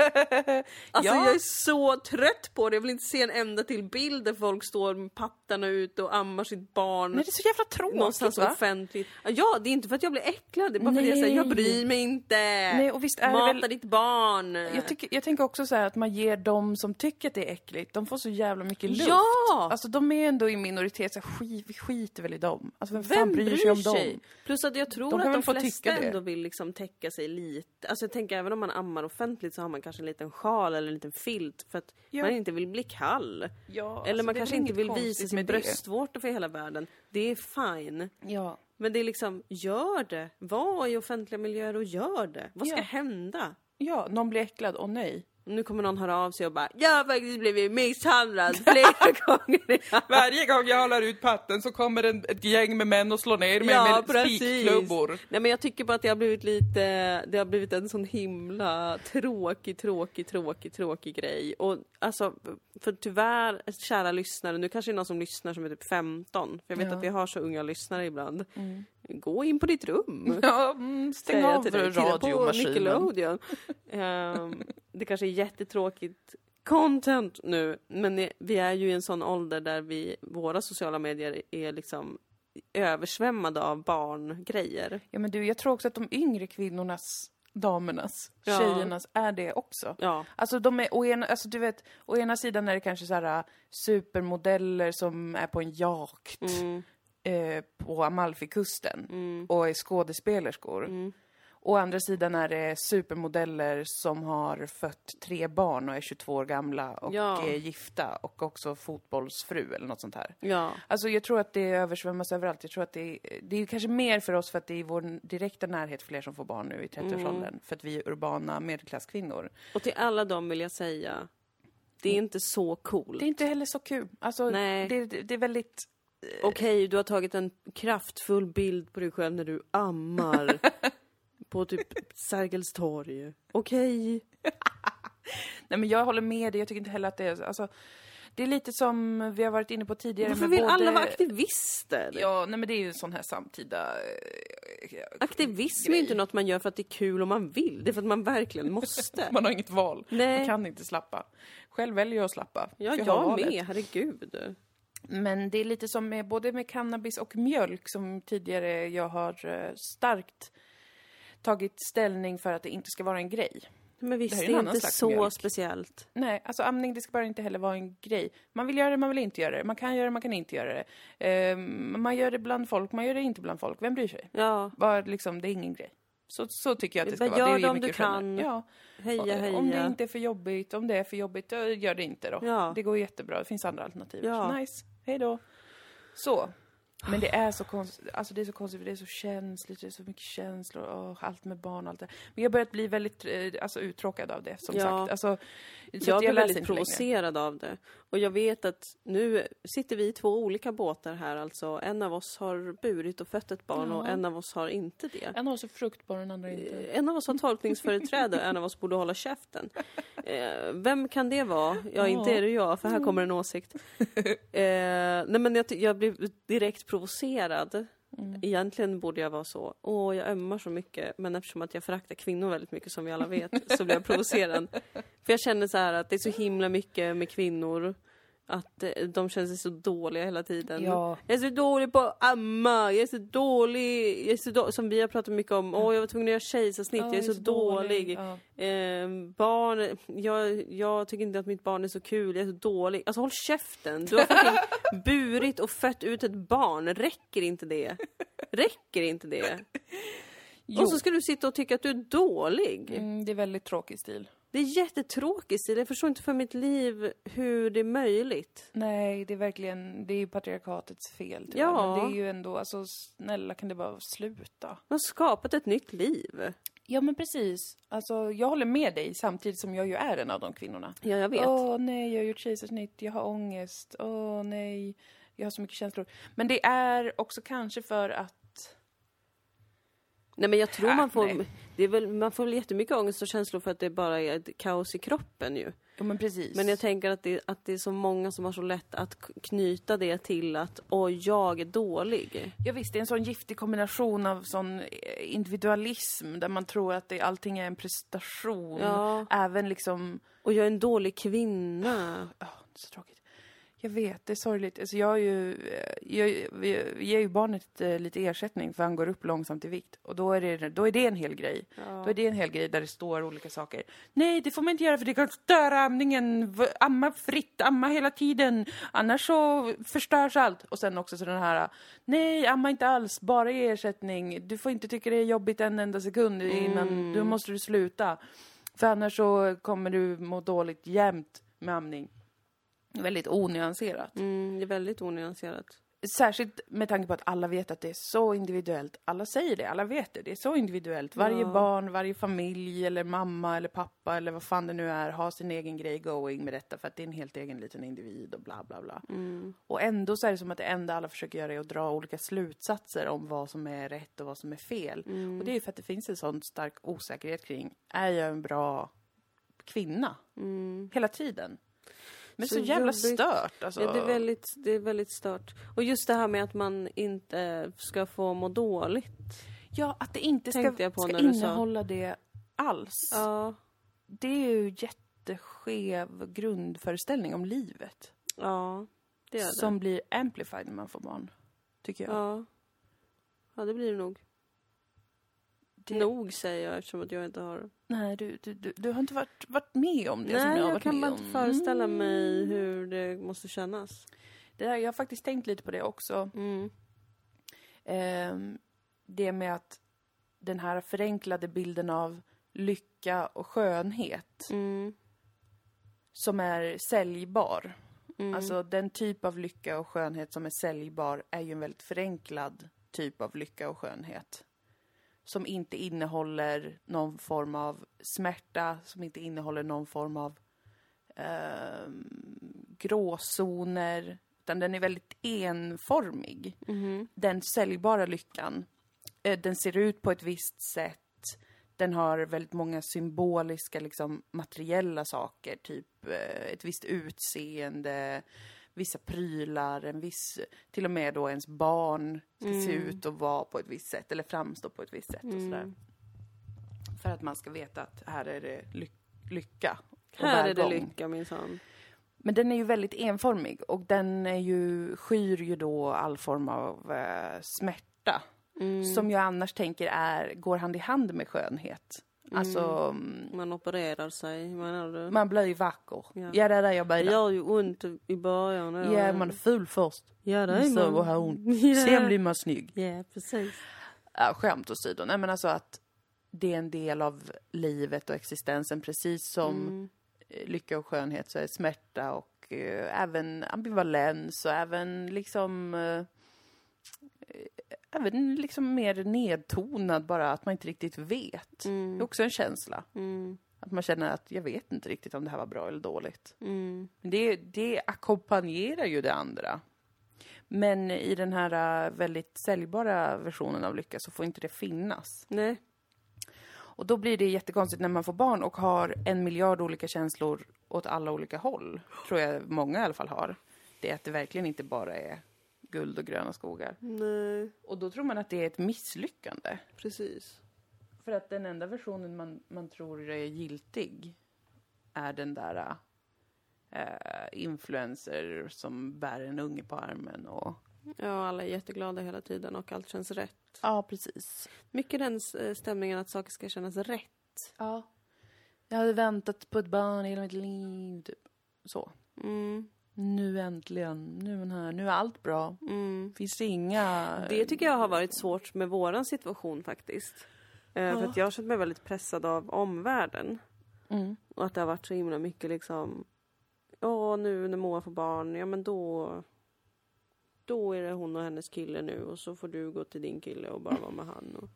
Speaker 1: Alltså
Speaker 2: Ja.
Speaker 1: jag är så trött på det. Jag vill inte se en enda till bild där folk står med pattarna ute och ammar sitt barn.
Speaker 2: Men det är så jävla tråkigt
Speaker 1: någonstans
Speaker 2: va?
Speaker 1: offentligt. Ja, det är inte för att jag blir äcklad, det är bara för att jag säger jag
Speaker 2: Nej.
Speaker 1: bryr mig inte.
Speaker 2: Nej, och visst är det
Speaker 1: Mata
Speaker 2: väl-
Speaker 1: ditt barn.
Speaker 2: Jag, tycker, jag tänker också så här att man ger dem som tycker att det är äckligt, de får så jävla mycket luft.
Speaker 1: Ja!
Speaker 2: Alltså de är ändå i minoritet, så skit, vi skiter väl i dem. Alltså vem, fan
Speaker 1: Vem
Speaker 2: bryr,
Speaker 1: bryr
Speaker 2: sig om
Speaker 1: sig?
Speaker 2: dem?
Speaker 1: Plus att jag tror
Speaker 2: De
Speaker 1: att de flesta ändå vill liksom täcka sig lite. Alltså jag tänker även om man ammar offentligt så har man kanske en liten sjal eller en liten filt för att
Speaker 2: Ja.
Speaker 1: man inte vill bli kall.
Speaker 2: Ja,
Speaker 1: eller
Speaker 2: alltså,
Speaker 1: man kanske inte vill visa sin bröstvårta för hela världen. Det är fine.
Speaker 2: Ja.
Speaker 1: Men det är liksom, gör det. Var i offentliga miljöer och gör det. Vad ska
Speaker 2: Ja.
Speaker 1: hända?
Speaker 2: ja, någon blir äcklad, åh nej.
Speaker 1: Nu kommer någon höra av sig och bara Jag har faktiskt blivit misshandlad flera gånger.
Speaker 3: Varje gång jag håller ut patten så kommer en, ett gäng med män och slår ner mig
Speaker 1: Ja,
Speaker 3: med spikklubbor.
Speaker 1: Nej men jag tycker bara att det har blivit lite, det har blivit en sån himla tråkig, tråkig, tråkig, tråkig grej. Och alltså, för tyvärr, kära lyssnare, nu kanske det är någon som lyssnar som är typ 15, för jag vet
Speaker 2: Ja.
Speaker 1: att vi har så unga lyssnare ibland. Gå in på ditt rum.
Speaker 2: Ja, mm, stäng av radiomaskinen.
Speaker 1: Ehm, det kanske är jättetråkigt content nu, men vi är ju i en sån ålder där vi, våra sociala medier är liksom översvämmade av barngrejer.
Speaker 2: Ja men du, jag tror också att de yngre kvinnornas, damernas,
Speaker 1: Ja.
Speaker 2: tjejernas är det också.
Speaker 1: Ja,
Speaker 2: Alltså de är, å ena, alltså du vet, å ena sidan är det kanske så här supermodeller som är på en jakt
Speaker 1: mm,
Speaker 2: eh, på Amalfikusten
Speaker 1: mm,
Speaker 2: och är skådespelerskor.
Speaker 1: mm.
Speaker 2: Å andra sidan är det supermodeller som har fött tre barn och är 22 år gamla och
Speaker 1: Ja.
Speaker 2: är gifta och också fotbollsfru eller något sånt här.
Speaker 1: ja.
Speaker 2: Alltså jag tror att det översvämmas överallt. Jag tror att det är, det är kanske mer för oss för att det är i vår direkta närhet fler som får barn nu i 30-årsåldern. För att vi är urbana medelklasskvinnor.
Speaker 1: Och till alla dem vill jag säga, det är inte så coolt.
Speaker 2: Det är inte heller så kul. Alltså,
Speaker 1: Nej.
Speaker 2: det, det, det är väldigt...
Speaker 1: Okej, du har tagit en kraftfull bild på dig själv när du ammar på typ Sergels torg. Okej.
Speaker 2: Nej men jag håller med dig. Jag tycker inte heller att det är... Alltså, det är lite som vi har varit inne på tidigare
Speaker 1: Varför vill
Speaker 2: både...
Speaker 1: alla vara aktivister?
Speaker 2: Ja, nej men det är ju en sån här samtida... eh,
Speaker 1: Aktivism är ju inte något man gör för att det är kul om man vill. Det är för att man verkligen måste.
Speaker 2: Man har inget val.
Speaker 1: Nej.
Speaker 2: Man kan inte slappa. Själv väljer jag att slappa.
Speaker 1: Ja, jag,
Speaker 2: valet.
Speaker 1: med. Herregud.
Speaker 2: Men det är lite som med både med cannabis och mjölk som tidigare jag har eh, starkt tagit ställning för att det inte ska vara en grej.
Speaker 1: Men visst,
Speaker 2: Det
Speaker 1: det
Speaker 2: är
Speaker 1: inte så
Speaker 2: mjölk.
Speaker 1: speciellt.
Speaker 2: Nej, alltså amning det ska bara inte heller vara en grej. Man vill göra det, man vill inte göra det. Man kan göra det, man kan inte göra det. Ehm, man gör det bland folk, man gör det inte bland folk. Vem bryr sig?
Speaker 1: Ja,
Speaker 2: Bara liksom, det är ingen grej. Så, så tycker jag att det ska
Speaker 1: Men
Speaker 2: vara.
Speaker 1: gör
Speaker 2: det
Speaker 1: det om du kan.
Speaker 2: Ja.
Speaker 1: heja heja.
Speaker 2: Om det inte är för jobbigt, om det är för jobbigt, gör det inte då.
Speaker 1: Ja.
Speaker 2: Det går jättebra, det finns andra alternativ.
Speaker 1: Ja.
Speaker 2: Nice, hej då. Så, men det är så konstigt, alltså det är så konstigt för det är så känsligt, det är så mycket känslor och allt med barn och allt det. Men jag har börjat bli väldigt, eh, alltså uttråkad av det som
Speaker 1: Ja.
Speaker 2: sagt. Alltså, så
Speaker 1: Jag blir väldigt
Speaker 2: inte längre.
Speaker 1: provocerad av det. Och jag vet att nu sitter vi i två olika båtar här alltså. En av oss har burit och fött ett barn och
Speaker 2: Ja.
Speaker 1: en av oss har inte det.
Speaker 2: En av oss är fruktbar, den andra inte.
Speaker 1: En av oss har tolkningsföreträde och en av oss borde hålla käften. Eh, vem kan det vara? Ja, inte är det jag, för här kommer en åsikt. Eh, nej, men jag, jag blir direkt provocerad. Egentligen borde jag vara så. Åh, jag ömmar så mycket. Men eftersom att jag föraktar kvinnor väldigt mycket, som vi alla vet, så blir jag provocerad. För jag känner så här att det är så himla mycket med kvinnor. Att eh, de känner sig så dåliga hela tiden.
Speaker 2: Ja.
Speaker 1: Jag är så dålig på att amma, jag är så dålig, jag är så då- som vi har pratat mycket om, åh jag var tvungen att göra kejsarsnitt, jag är så, dålig.
Speaker 2: Ja.
Speaker 1: Eh, barn, jag, jag tycker inte att mitt barn är så kul, jag är så dålig. Alltså håll käften! Du har fucking burit och fött ut ett barn, räcker inte det? Räcker inte det?
Speaker 2: Jo.
Speaker 1: Och så ska du sitta och tycka att du är dålig.
Speaker 2: Mm, det är väldigt tråkig stil.
Speaker 1: Det är jättetråkigt Stil. jag förstår inte för mitt liv hur det är möjligt.
Speaker 2: Nej, det är verkligen, det är ju patriarkatets fel tyvärr.
Speaker 1: Ja.
Speaker 2: Men det är ju ändå, alltså snälla kan det bara sluta?
Speaker 1: Man har skapat ett nytt liv.
Speaker 2: Ja men precis. Alltså jag håller med dig samtidigt som jag ju är en av de kvinnorna.
Speaker 1: Ja, jag vet.
Speaker 2: Åh nej, jag har gjort kejsarsnitt, jag har ångest, åh nej, jag har så mycket känslor. Men det är också kanske för att,
Speaker 1: Nej men jag tror man får,
Speaker 2: nej.
Speaker 1: det är väl, man får väl jättemycket ångest och känslor för att det bara är ett kaos i kroppen ju.
Speaker 2: ja men precis.
Speaker 1: Men jag tänker att det, att det är så många som har så lätt att knyta det till att åh, jag är dålig.
Speaker 2: Ja visst, det är en sån giftig kombination av sån eh, individualism där man tror att det, allting är en prestation.
Speaker 1: Ja.
Speaker 2: Även liksom
Speaker 1: Och jag är en dålig kvinna.
Speaker 2: Det är så tråkigt. Jag vet, det är sorgligt. Alltså jag är ju, eh, jag, vi ger ju barnet eh, lite ersättning för han går upp långsamt i vikt. Och då är det, då är det en hel grej. Då är det en hel grej där det står olika saker. Nej, det får man inte göra för det kan störa amningen. Amma fritt, amma hela tiden. Annars så förstörs allt. Och sen också så den här, nej, amma inte alls, bara ge ersättning. Du får inte tycka det är jobbigt en enda sekund innan, då måste du sluta. För annars så kommer du må dåligt jämt med amning. Väldigt onyanserat.
Speaker 1: Mm, det är väldigt onyanserat.
Speaker 2: Särskilt med tanke på att alla vet att det är så individuellt. Alla säger det, alla vet det. Det är så individuellt. Varje
Speaker 1: Ja.
Speaker 2: barn, varje familj eller mamma eller pappa eller vad fan det nu är har sin egen grej going med detta för att det är en helt egen liten individ och bla bla bla.
Speaker 1: Mm.
Speaker 2: Och ändå så är det som att det enda alla försöker göra är att dra olika slutsatser om vad som är rätt och vad som är fel.
Speaker 1: Mm.
Speaker 2: Och det är ju för att det finns en sån stark osäkerhet kring, är jag en bra kvinna?
Speaker 1: Mm.
Speaker 2: Hela tiden. Men så,
Speaker 1: Så
Speaker 2: jävla
Speaker 1: jobbigt.
Speaker 2: stört alltså.
Speaker 1: Ja, det, är väldigt, det är väldigt stört. Och just det här med att man inte ska få må dåligt.
Speaker 2: Ja, att det inte ska,
Speaker 1: jag på
Speaker 2: ska innehålla det alls.
Speaker 1: Ja,
Speaker 2: Det är ju jätteskev grundföreställning om livet.
Speaker 1: ja det är det.
Speaker 2: Som blir amplified när man får barn. Tycker jag.
Speaker 1: Ja. ja, det blir det nog.
Speaker 2: Det-
Speaker 1: Nog säger jag eftersom att jag inte har...
Speaker 2: Nej, du, du, du, du har inte varit, varit med om det som
Speaker 1: Nej,
Speaker 2: jag har
Speaker 1: jag
Speaker 2: varit
Speaker 1: kan
Speaker 2: med
Speaker 1: bara
Speaker 2: om.
Speaker 1: inte föreställa mig
Speaker 2: Mm.
Speaker 1: hur det måste kännas.
Speaker 2: Det där, jag har faktiskt tänkt lite på det också.
Speaker 1: Mm.
Speaker 2: Ehm, det med att den här förenklade bilden av lycka och skönhet
Speaker 1: Mm.
Speaker 2: som är säljbar.
Speaker 1: Mm.
Speaker 2: Alltså den typ av lycka och skönhet som är säljbar är ju en väldigt förenklad typ av lycka och skönhet. Som inte innehåller någon form av smärta, som inte innehåller någon form av ehm, gråzoner. Utan den är väldigt enformig.
Speaker 1: Mhm.
Speaker 2: Den säljbara lyckan, eh, den ser ut på ett visst sätt. Den har väldigt många symboliska, liksom materiella saker. Typ eh, ett visst utseende, vissa prylar, en viss... Till och med då ens barn ska se
Speaker 1: Mm.
Speaker 2: ut och vara på ett visst sätt. Eller framstå på ett visst sätt och sådär.
Speaker 1: Mm.
Speaker 2: För att man ska veta att här är det ly- lycka.
Speaker 1: Här är det lycka minsann.
Speaker 2: Men den är ju väldigt enformig och den är ju, skyr ju då all form av eh, smärta.
Speaker 1: Mm.
Speaker 2: Som jag annars tänker är, går hand i hand med skönhet. Alltså, mm.
Speaker 1: Man opererar sig, menar du?
Speaker 2: man blir ju vacker.
Speaker 1: Ja.
Speaker 2: Ja, det är det jag
Speaker 1: Det
Speaker 2: menar.
Speaker 1: gör ju ont i början.
Speaker 2: Ja, man är ful först.
Speaker 1: Ja, det är
Speaker 2: Så
Speaker 1: man.
Speaker 2: och har ont.
Speaker 1: Ja.
Speaker 2: Sen blir man snygg.
Speaker 1: Ja, precis.
Speaker 2: Ja, skämt åsido. Nej men alltså att det är en del av livet och existensen precis som
Speaker 1: Mm.
Speaker 2: eh, lycka och skönhet så är smärta och eh, även ambivalens och även liksom eh, även liksom mer nedtonad bara, att man inte riktigt vet. Det är också en känsla.
Speaker 1: Mm.
Speaker 2: Att man känner att jag vet inte riktigt om det här var bra eller dåligt.
Speaker 1: Mm.
Speaker 2: Men det, det ackompanjerar ju det andra. Men i den här äh, väldigt säljbara versionen av lycka så får inte det finnas.
Speaker 1: Nej.
Speaker 2: Och då blir det jättekonstigt när man får barn och har en miljard olika känslor åt alla olika håll. Tror jag många i alla fall har. Det är att det verkligen inte bara är guld och gröna skogar.
Speaker 1: Nej,
Speaker 2: Och då tror man att det är ett misslyckande.
Speaker 1: precis.
Speaker 2: För att den enda versionen man, man tror är giltig är den där äh, influencer som bär en unge på armen och...
Speaker 1: Ja, alla är jätteglada hela tiden och allt känns rätt.
Speaker 2: Ja, precis.
Speaker 1: Mycket den eh, stämningen att saker ska kännas rätt.
Speaker 2: Ja. Jag hade väntat på ett barn hela mitt liv, typ. Så.
Speaker 1: Mm.
Speaker 2: Nu äntligen, nu är här, nu är allt bra.
Speaker 1: Mm.
Speaker 2: Finns det inga...
Speaker 1: Det tycker jag har varit svårt med våran situation faktiskt. Eh, För
Speaker 2: Ja.
Speaker 1: att jag har känt mig väldigt pressad av omvärlden.
Speaker 2: Mm.
Speaker 1: Och att det har varit så himla mycket liksom, ja nu när Moa får barn, ja men då, då är det hon och hennes kille nu och så får du gå till din kille och bara vara med han. Och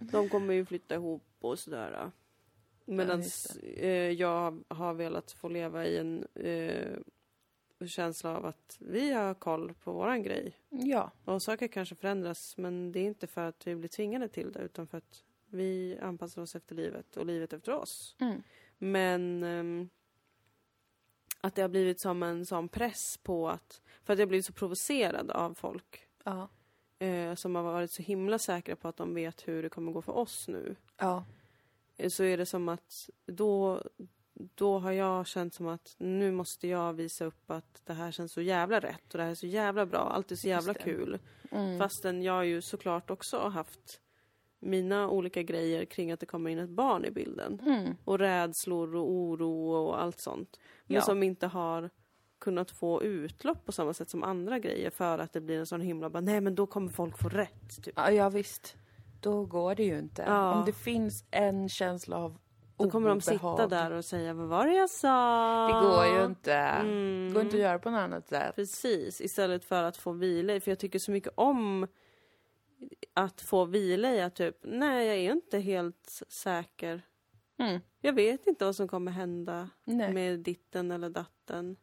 Speaker 1: de kommer ju flytta ihop och sådär. Medan eh, jag har velat få leva i en eh, känsla av att vi har koll på våran grej.
Speaker 2: Ja.
Speaker 1: Och saker kanske förändras men det är inte för att vi blir tvingade till det utan för att vi anpassar oss efter livet och livet efter oss.
Speaker 2: Mm.
Speaker 1: Men ehm, att det har blivit som en sån press på att, för att jag har blivit så provocerad av folk
Speaker 2: Ja.
Speaker 1: eh, som har varit så himla säkra på att de vet hur det kommer gå för oss nu.
Speaker 2: Ja.
Speaker 1: Så är det som att då, då har jag känt som att nu måste jag visa upp att det här känns så jävla rätt och det här är så jävla bra, allt är så jävla kul.
Speaker 2: Mm.
Speaker 1: Fastän jag ju såklart också har haft mina olika grejer kring att det kommer in ett barn i bilden.
Speaker 2: Mm.
Speaker 1: Och rädslor och oro och allt sånt. Men
Speaker 2: Ja.
Speaker 1: som inte har kunnat få utlopp på samma sätt som andra grejer för att det blir en sån himla bara, nej men då kommer folk få rätt. Typ.
Speaker 2: Ja, ja, visst. Då går det ju inte.
Speaker 1: Ja.
Speaker 2: Om det finns en känsla av
Speaker 1: Då kommer de sitta
Speaker 2: obehag.
Speaker 1: där och säga, vad var det jag sa?
Speaker 2: Det går ju inte.
Speaker 1: Mm.
Speaker 2: Det går inte att göra på något annat sätt.
Speaker 1: Precis, istället för att få vila i. För jag tycker så mycket om att få vila i att typ, nej jag är inte helt säker.
Speaker 2: Mm.
Speaker 1: Jag vet inte vad som kommer hända
Speaker 2: Nej.
Speaker 1: med ditten eller datten.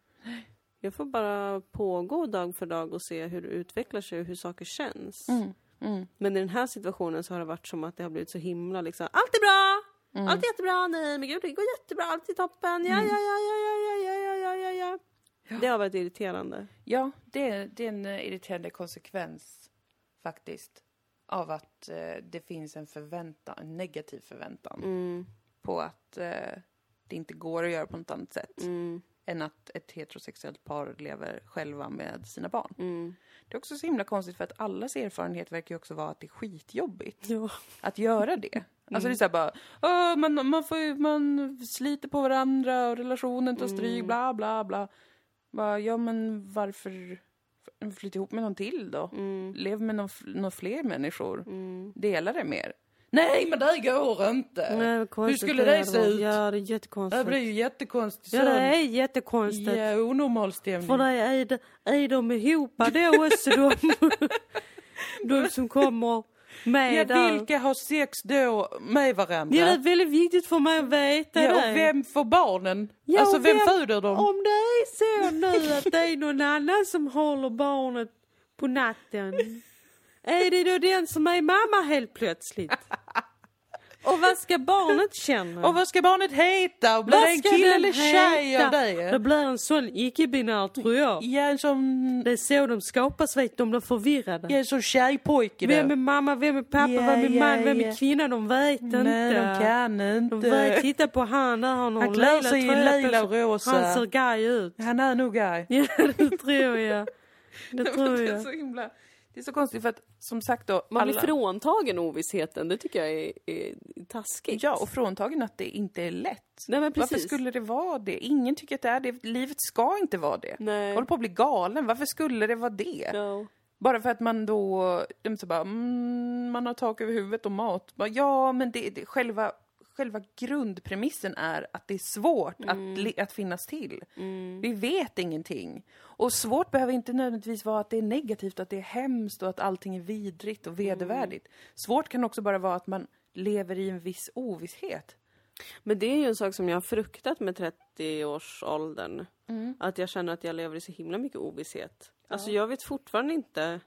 Speaker 1: Jag får bara pågå dag för dag och se hur det utvecklar sig och hur saker känns.
Speaker 2: Mm. Mm.
Speaker 1: Men i den här situationen så har det varit som att det har blivit så himla liksom, allt är bra!
Speaker 2: Mm.
Speaker 1: Allt är jättebra, nej men gud det går jättebra, allt är toppen, ja ja ja ja ja ja ja ja ja ja ja. Det har varit irriterande.
Speaker 2: Ja, det är, det är en eh, irriterande konsekvens faktiskt av att eh, det finns en förväntan, en negativ förväntan
Speaker 1: Mm,
Speaker 2: på att eh, det inte går att göra på något annat sätt
Speaker 1: mm,
Speaker 2: än att ett heterosexuellt par lever själva med sina barn.
Speaker 1: mm.
Speaker 2: Det är också så himla konstigt för att allas erfarenhet verkar ju också vara att det är skitjobbigt
Speaker 1: Ja.
Speaker 2: att göra det. Alltså det är såhär bara, "Åh, man, man, får, man sliter på varandra och relationen tar stryk,
Speaker 1: Mm.
Speaker 2: bla bla bla. Bara, ja men varför flytta ihop med någon till då?
Speaker 1: Mm,
Speaker 2: Lev med någon, någon fler människor.
Speaker 1: mm.
Speaker 2: Dela det mer. Nej men det går inte!
Speaker 1: Nej,
Speaker 2: Hur skulle det
Speaker 1: är
Speaker 2: se ut?
Speaker 1: Ja, det är
Speaker 2: Det
Speaker 1: jättekonstigt.
Speaker 2: blir ju jättekonstigt.
Speaker 1: Ja, det är jättekonstigt.
Speaker 2: Ja, onormal stämning.
Speaker 1: För det är, är de ihop då också de, de som kommer med
Speaker 2: Ja,
Speaker 1: där?
Speaker 2: vilka har sex då med varandra?
Speaker 1: Ja, det är väldigt viktigt för mig att veta
Speaker 2: Ja,
Speaker 1: det.
Speaker 2: och vem får barnen?
Speaker 1: Ja,
Speaker 2: alltså vem,
Speaker 1: vem-
Speaker 2: föder dem?
Speaker 1: Om det är så nu att det är någon annan som håller barnet på natten. Är det då den som är mamma helt plötsligt? Och vad ska barnet känna?
Speaker 2: Och vad ska barnet heta? Och blir
Speaker 1: Vad
Speaker 2: det en kille eller tjej av
Speaker 1: Det
Speaker 2: det?
Speaker 1: blir en sån icke-binär tror jag.
Speaker 2: Ja, en sån,
Speaker 1: Det är så de skapas vet de blir förvirrade.
Speaker 2: ja, en sån tjejpojke
Speaker 1: Vem
Speaker 2: då.
Speaker 1: är mamma, vem är pappa,
Speaker 2: Ja,
Speaker 1: vem är
Speaker 2: ja,
Speaker 1: man, vem är kvinna? De vet inte.
Speaker 2: Nej, de kan
Speaker 1: De vet,
Speaker 2: inte.
Speaker 1: titta på han där, han har lila
Speaker 2: sig i lila och rosa.
Speaker 1: Han ser gay ut.
Speaker 2: Han är nog guy.
Speaker 1: Ja, det tror jag. Det tror
Speaker 2: Det är
Speaker 1: jag.
Speaker 2: så himla... Det är så konstigt för att som sagt då,
Speaker 1: Man blir
Speaker 2: alla...
Speaker 1: fråntagen ovissheten, det tycker jag är, är taskigt.
Speaker 2: Ja, och fråntagen att det inte är lätt.
Speaker 1: Nej men
Speaker 2: Varför
Speaker 1: precis.
Speaker 2: skulle det vara det? Ingen tycker att det är det. Livet ska inte vara det.
Speaker 1: Nej.
Speaker 2: Jag håller på att bli galen. Varför skulle det vara det?
Speaker 1: Ja.
Speaker 2: Bara för att man då, så bara, mm, man har tak över huvudet och mat. Bara, ja, men det, det, själva, själva grundpremissen är att det är svårt att, li- att finnas till. Vi vet ingenting. Och svårt behöver inte nödvändigtvis vara att det är negativt, att det är hemskt och att allting är vidrigt och vedervärdigt. Svårt kan också bara vara att man lever i en viss ovisshet.
Speaker 1: Men det är ju en sak som jag har fruktat med 30-årsåldern. Att jag känner att jag lever i så himla mycket ovisshet. Alltså jag vet fortfarande inte...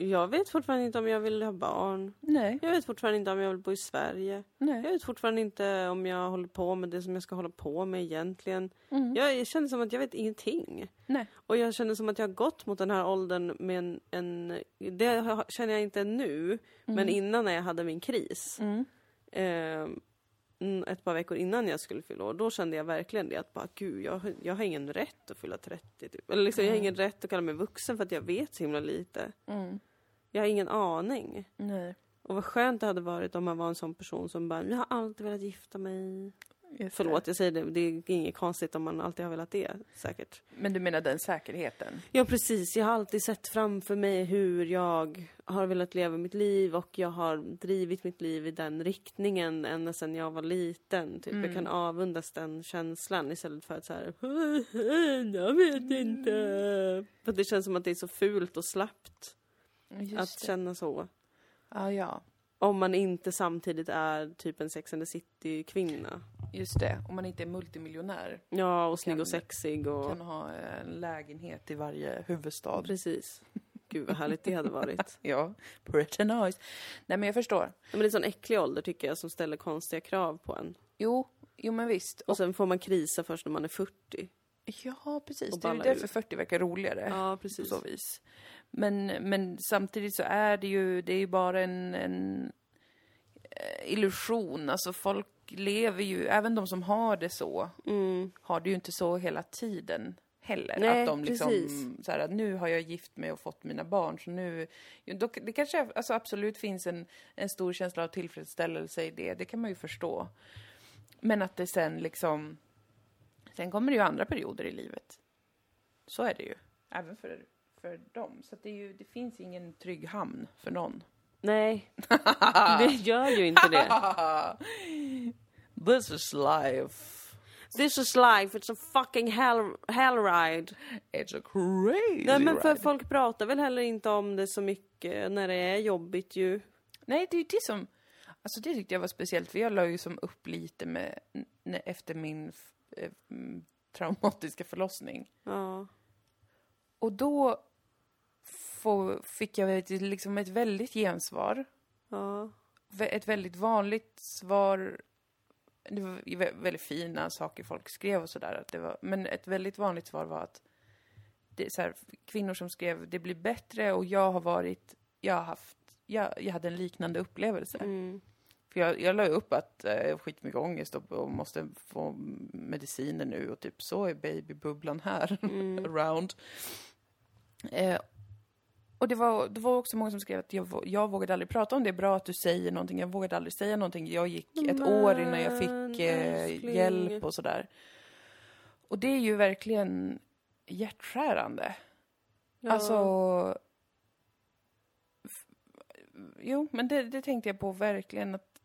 Speaker 1: Jag vet fortfarande inte om jag vill ha barn.
Speaker 2: Nej,
Speaker 1: Jag vet fortfarande inte om jag vill bo i Sverige. Jag
Speaker 2: nej.
Speaker 1: vet fortfarande inte om jag håller på med det som jag ska hålla på med egentligen.
Speaker 2: Mm.
Speaker 1: Jag, jag känner som att jag vet ingenting.
Speaker 2: nej.
Speaker 1: Och jag känner som att jag har gått mot den här åldern med en... en det känner jag inte nu, men innan när jag hade min kris.
Speaker 2: Mm.
Speaker 1: Eh, mm, ett par veckor innan jag skulle fylla år, då kände jag verkligen det att bara gud, jag, har- jag har ingen rätt att fylla 30 typ. Eller liksom, jag har ingen rätt att kalla mig vuxen för att jag vet så himla lite.
Speaker 2: Mm.
Speaker 1: Jag har ingen aning.
Speaker 2: Nej.
Speaker 1: Och vad skönt det hade varit om man var en sån person som bara, jag har alltid velat gifta mig.
Speaker 2: Just
Speaker 1: Förlåt, jag säger det, det är inget konstigt om man alltid har velat det, säkert.
Speaker 2: Men du menar den säkerheten?
Speaker 1: Ja, precis. Jag har alltid sett framför mig hur jag har velat leva mitt liv och jag har drivit mitt liv i den riktningen ända sedan jag var liten. Typ. Jag kan avundas den känslan istället för att så här, jag vet inte. För det känns som att det är så fult och slappt
Speaker 2: Just
Speaker 1: att
Speaker 2: det.
Speaker 1: känna så.
Speaker 2: Ja, ja.
Speaker 1: Om man inte samtidigt är typ en Sex and the City-kvinna.
Speaker 2: Just det. Om man inte är multimiljonär.
Speaker 1: Ja, och snygg och sexig och...
Speaker 2: Kan ha en lägenhet i varje huvudstad.
Speaker 1: Precis. Gud vad härligt det hade varit.
Speaker 2: Ja, pretty nice. Nej men jag förstår.
Speaker 1: Men det är en sån äcklig ålder tycker jag som ställer konstiga krav på en.
Speaker 2: Jo, jo men visst.
Speaker 1: Och sen får man krisa först när man är 40.
Speaker 2: ja, precis.
Speaker 1: och
Speaker 2: Det är ju därför
Speaker 1: ur.
Speaker 2: 40 verkar roligare.
Speaker 1: Ja,
Speaker 2: På
Speaker 1: precis.
Speaker 2: så vis. Men, men samtidigt så är det ju, det är ju bara en, en eh, illusion. Alltså folk lever ju, även de som har det så,
Speaker 1: Mm.
Speaker 2: har det ju inte så hela tiden heller.
Speaker 1: Nej,
Speaker 2: att de liksom,
Speaker 1: precis.
Speaker 2: så här, att nu har jag gift mig och fått mina barn, så nu... Då, det kanske alltså absolut finns en, en stor känsla av tillfredsställelse i det, det kan man ju förstå. Men att det sen liksom... Sen kommer det ju andra perioder i livet. Så är det ju. Även för, för dem. Så det, ju, det finns ingen trygg hamn för någon.
Speaker 1: Nej, det gör ju inte det.
Speaker 2: This is life.
Speaker 1: This is life, it's a fucking hell, hell ride.
Speaker 2: It's a crazy
Speaker 1: Nej men för
Speaker 2: ride.
Speaker 1: folk pratar väl heller inte om det så mycket när det är jobbigt ju.
Speaker 2: Nej, det är ju det som... Alltså det tyckte jag var speciellt, för jag la ju som upp lite med, efter min eh, traumatiska förlossning.
Speaker 1: Ja.
Speaker 2: Och då få, fick jag ett, liksom ett väldigt gensvar.
Speaker 1: Ja.
Speaker 2: Ett väldigt vanligt svar. Det var väldigt fina saker folk skrev och sådär. Men ett väldigt vanligt svar var att det är så här, kvinnor som skrev det blir bättre och jag har varit, jag har haft, jag, jag hade en liknande upplevelse.
Speaker 1: Mm.
Speaker 2: För jag, jag la upp att eh, jag har skitmycket ångest och, och måste få mediciner nu och typ så är babybubblan här, around. Eh, och det var, det var också många som skrev att jag, jag vågade aldrig prata om det. Bra att du säger någonting. Jag vågade aldrig säga någonting. Jag gick ett
Speaker 1: Men,
Speaker 2: år innan jag fick eh, hjälp och sådär. Och det är ju verkligen hjärtskärande.
Speaker 1: Ja.
Speaker 2: Alltså... Jo, men det, det tänkte jag på verkligen att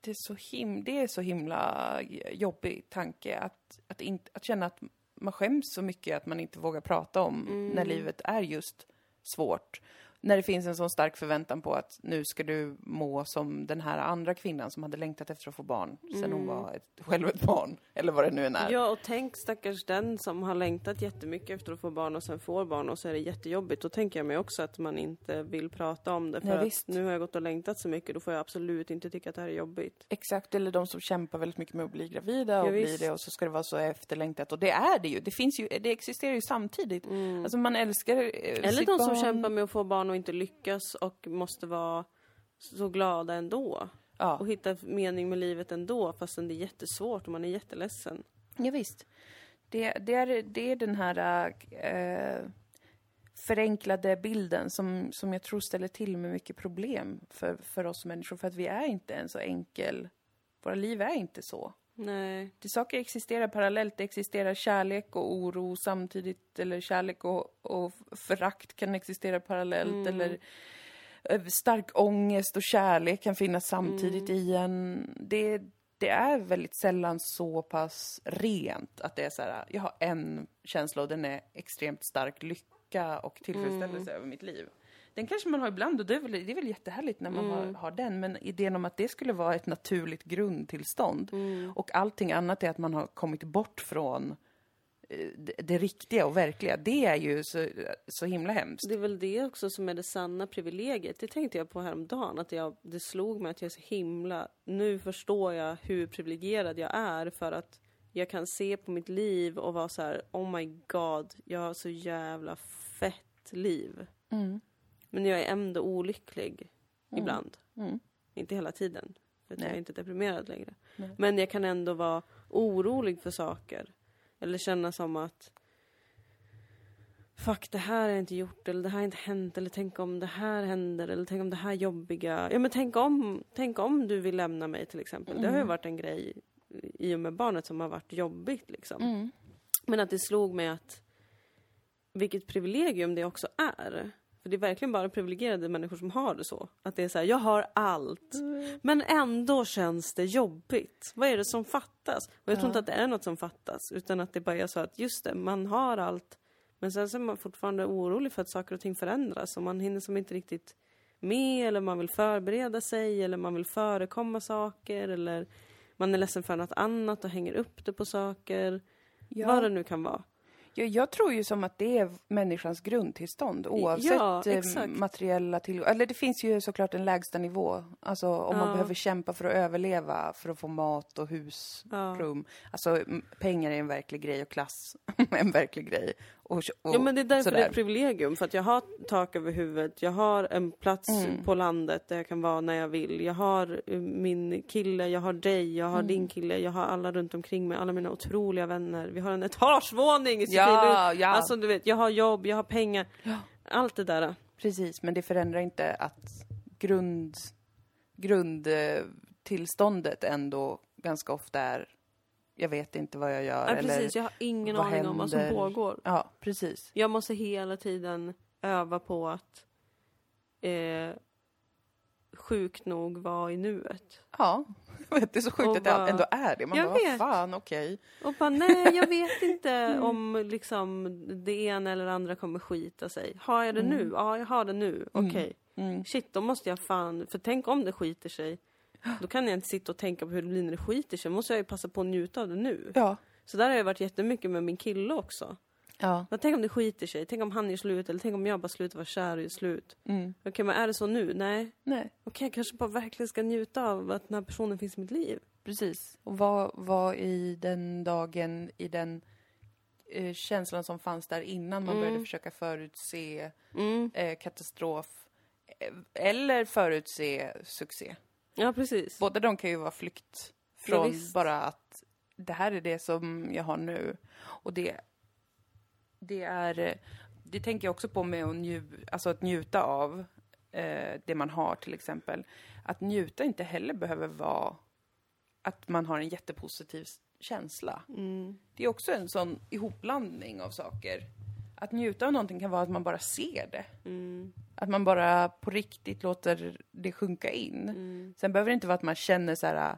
Speaker 2: det är så, him, det är så himla jobbig tanke att, att, att känna att man skäms så mycket att man inte vågar prata om när livet är just svårt. När det finns en sån stark förväntan på att nu ska du må som den här andra kvinnan som hade längtat efter att få barn sen hon var ett, själv ett barn. Eller vad det nu än är.
Speaker 1: Ja, och tänk stackars den som har längtat jättemycket efter att få barn och sen får barn och så är det jättejobbigt. Då tänker jag mig också att man inte vill prata om det. För
Speaker 2: Nej,
Speaker 1: att
Speaker 2: visst.
Speaker 1: nu har jag gått och längtat så mycket, då får jag absolut inte tycka att det här är jobbigt.
Speaker 2: Exakt, eller de som kämpar väldigt mycket med att bli gravida
Speaker 1: Ja,
Speaker 2: och blir
Speaker 1: visst.
Speaker 2: det och så ska det vara så efterlängtat. Och det är det ju. Det finns ju, det existerar ju samtidigt. Alltså man älskar eh,
Speaker 1: Eller de som
Speaker 2: barn.
Speaker 1: kämpar med att få barn och inte lyckas och måste vara så glada ändå.
Speaker 2: Ja,
Speaker 1: Och hitta mening med livet ändå fastän det är jättesvårt och man är jätteledsen.
Speaker 2: ja visst. Det, det, är, det är den här eh, förenklade bilden som, som jag tror ställer till med mycket problem för, för oss människor. För att vi är inte en så enkel... Våra liv är inte så.
Speaker 1: Nej.
Speaker 2: Det saker existerar parallellt. Det existerar kärlek och oro samtidigt. Eller kärlek och, och förakt kan existera parallellt. Eller eh, stark ångest och kärlek kan finnas samtidigt i en. Det, det är väldigt sällan så pass rent att det är så här, jag har en känsla och den är extremt stark lycka och tillfredsställelse över mitt liv. Den kanske man har ibland och det är väl, det är väl jättehärligt när man har, har den. Men idén om att det skulle vara ett naturligt grundtillstånd och allting annat är att man har kommit bort från eh, det, det riktiga och verkliga. Det är ju så, så himla hemskt.
Speaker 1: Det är väl det också som är det sanna privilegiet. Det tänkte jag på häromdagen. Att jag, det slog mig att jag är så himla... Nu förstår jag hur privilegierad jag är för att jag kan se på mitt liv och vara så här: oh my god, jag har så jävla fett liv.
Speaker 2: Mm.
Speaker 1: Men jag är ändå olycklig ibland.
Speaker 2: Mm.
Speaker 1: Inte hela tiden, för att jag är inte deprimerad längre.
Speaker 2: Nej.
Speaker 1: Men jag kan ändå vara orolig för saker. Eller känna som att Fuck, det här har jag inte gjort, eller det här har inte hänt, eller tänk om det här händer, eller tänk om det här jobbiga. Ja men tänk om, tänk om du vill lämna mig till exempel. Det har ju
Speaker 2: Mm.
Speaker 1: varit en grej i och med barnet som har varit jobbigt liksom.
Speaker 2: Mm.
Speaker 1: Men att det slog mig att vilket privilegium det också är. För det är verkligen bara privilegierade människor som har det så. Att det är så här, jag har allt. Men ändå känns det jobbigt. Vad är det som fattas? Och jag tror
Speaker 2: Ja.
Speaker 1: inte att det är något som fattas. Utan att det bara är så att just det, man har allt. Men sen så är man fortfarande orolig för att saker och ting förändras. Och man hinner som inte riktigt med. Eller man vill förbereda sig. Eller man vill förekomma saker. Eller man är ledsen för något annat och hänger upp det på saker. Vad det nu kan vara.
Speaker 2: Ja, jag tror ju som att det är människans grundtillstånd oavsett
Speaker 1: Ja,
Speaker 2: eh, materiella tillgångar. Eller det finns ju såklart en lägsta nivå. Alltså om man
Speaker 1: Ja.
Speaker 2: behöver kämpa för att överleva, för att få mat och hus,
Speaker 1: Ja.
Speaker 2: rum. Alltså pengar är en verklig grej och klass är en verklig grej. Och, och
Speaker 1: Ja men det är därför det är
Speaker 2: sådär.
Speaker 1: ett privilegium. För att jag har tak över huvudet, jag har en plats
Speaker 2: Mm.
Speaker 1: på landet där jag kan vara när jag vill. Jag har eh, min kille, jag har dig, jag har
Speaker 2: Mm.
Speaker 1: din kille, jag har alla runt omkring mig, alla mina otroliga vänner. Vi har en etagevåning i
Speaker 2: Ja, ja.
Speaker 1: Alltså du vet, jag har jobb, jag har pengar. Allt det där.
Speaker 2: Precis, men det förändrar inte att grund, grundtillståndet ändå ganska ofta är jag vet inte vad jag gör.
Speaker 1: Ja,
Speaker 2: eller,
Speaker 1: precis, jag har ingen aning om vad som
Speaker 2: händer?
Speaker 1: pågår.
Speaker 2: Ja, precis.
Speaker 1: Jag måste hela tiden öva på att eh, sjukt nog vara i nuet.
Speaker 2: Ja, det är så sjukt
Speaker 1: Och
Speaker 2: att det
Speaker 1: bara-
Speaker 2: ändå är det. Man
Speaker 1: Jag
Speaker 2: bara,
Speaker 1: vet.
Speaker 2: fan, okej.
Speaker 1: Och bara, nej jag vet inte om liksom det ena eller andra kommer skita sig. Har jag det nu? Ja, jag har det nu. Okej.
Speaker 2: Mm.
Speaker 1: Shit, då måste jag fan, för tänk om det skiter sig. Då kan jag inte sitta och tänka på hur det blir när det skiter sig. Måste jag ju passa på att njuta av det nu.
Speaker 2: Ja.
Speaker 1: Så där har jag varit jättemycket med min kille också.
Speaker 2: Ja.
Speaker 1: Men tänk om det skiter sig, tänk om han gör slut eller tänk om jag bara slutar vara kär och gör slut.
Speaker 2: Mm.
Speaker 1: Okej, men är det så nu? Nej.
Speaker 2: Nej,
Speaker 1: Okej, jag kanske bara verkligen ska njuta av att den här personen finns i mitt liv.
Speaker 2: precis. Och vad var i den dagen, i den eh, känslan som fanns där innan man började försöka förutse
Speaker 1: Mm.
Speaker 2: eh, katastrof eh, eller förutse succé.
Speaker 1: Ja, precis.
Speaker 2: Båda de kan ju vara flykt
Speaker 1: Ja,
Speaker 2: från
Speaker 1: visst.
Speaker 2: bara att det här är det som jag har nu. Och det, det är, det tänker jag också på med att, nju, alltså att njuta av eh, det man har till exempel. Att njuta inte heller behöver vara att man har en jättepositiv känsla.
Speaker 1: Mm.
Speaker 2: Det är också en sån ihopblandning av saker. Att njuta av någonting kan vara att man bara ser det.
Speaker 1: Mm.
Speaker 2: Att man bara på riktigt låter det sjunka in.
Speaker 1: Mm.
Speaker 2: Sen behöver det inte vara att man känner så här...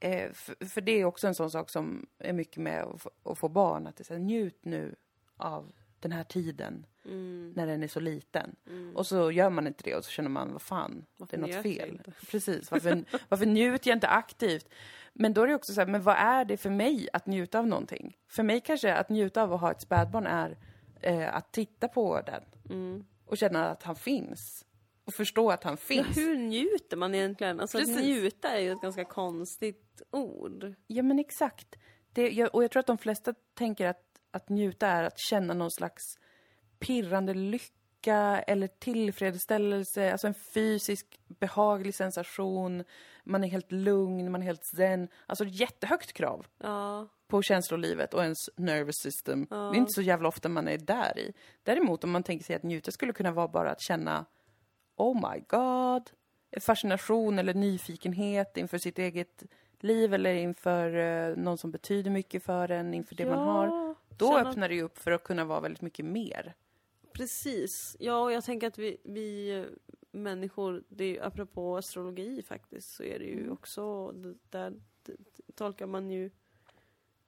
Speaker 2: Eh, för, för det är också en sån sak som är mycket med att få, att få barn. Att det är så här, njut nu av den här tiden
Speaker 1: Mm.
Speaker 2: när den är så liten. Och så gör man inte det och så känner man, vad fan,
Speaker 1: Varför
Speaker 2: det är något fel. Precis, varför, varför njuter jag inte aktivt? Men då är det också så här, men vad är det för mig att njuta av någonting? För mig kanske att njuta av att ha ett spädbarn är eh, att titta på den
Speaker 1: Mm.
Speaker 2: och känna att han finns. Och förstå att han
Speaker 1: Ja,
Speaker 2: finns.
Speaker 1: hur njuter man egentligen? Alltså att
Speaker 2: Precis.
Speaker 1: njuta är ju ett ganska konstigt ord.
Speaker 2: Ja, men exakt. Det, jag, och jag tror att de flesta tänker att, att njuta är att känna någon slags pirrande lycka eller tillfredsställelse, alltså en fysisk behaglig sensation. Man är helt lugn, man är helt zen. Alltså jättehögt krav
Speaker 1: Ja.
Speaker 2: på känslolivet och ens nervous system. Det är inte så jävla ofta man är där i. Däremot om man tänker sig att njuta skulle kunna vara bara att känna Oh my god, fascination eller nyfikenhet inför sitt eget liv eller inför eh, någon som betyder mycket för en, inför det man har. Då
Speaker 1: känna-
Speaker 2: öppnar det ju upp för att kunna vara väldigt mycket mer.
Speaker 1: Precis. Ja, och jag tänker att vi, vi människor, det är, ju- apropå astrologi faktiskt, så är det ju också, det, där tolkar man ju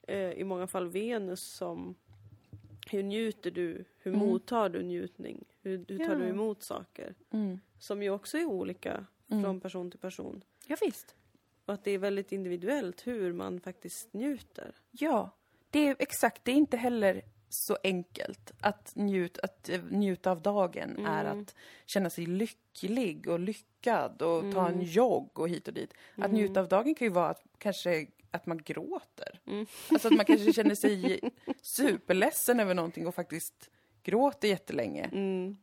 Speaker 1: eh, i många fall Venus som hur njuter du, hur
Speaker 2: Mm.
Speaker 1: mottar du njutning, hur, hur tar
Speaker 2: Ja.
Speaker 1: du emot saker?
Speaker 2: Mm.
Speaker 1: Som ju också är olika
Speaker 2: Mm.
Speaker 1: från person till person.
Speaker 2: Ja, visst.
Speaker 1: Och att det är väldigt individuellt hur man faktiskt njuter.
Speaker 2: Ja, det är exakt. Det är inte heller så enkelt att, njut, att eh, njuta av dagen är
Speaker 1: Mm.
Speaker 2: att känna sig lycklig och lyckad och ta en
Speaker 1: Mm.
Speaker 2: jogg och hit och dit. Att
Speaker 1: Mm.
Speaker 2: njuta av dagen kan ju vara att kanske att man gråter.
Speaker 1: Mm.
Speaker 2: Alltså att man kanske känner sig superledsen över någonting och faktiskt gråter jättelänge.
Speaker 1: Mm.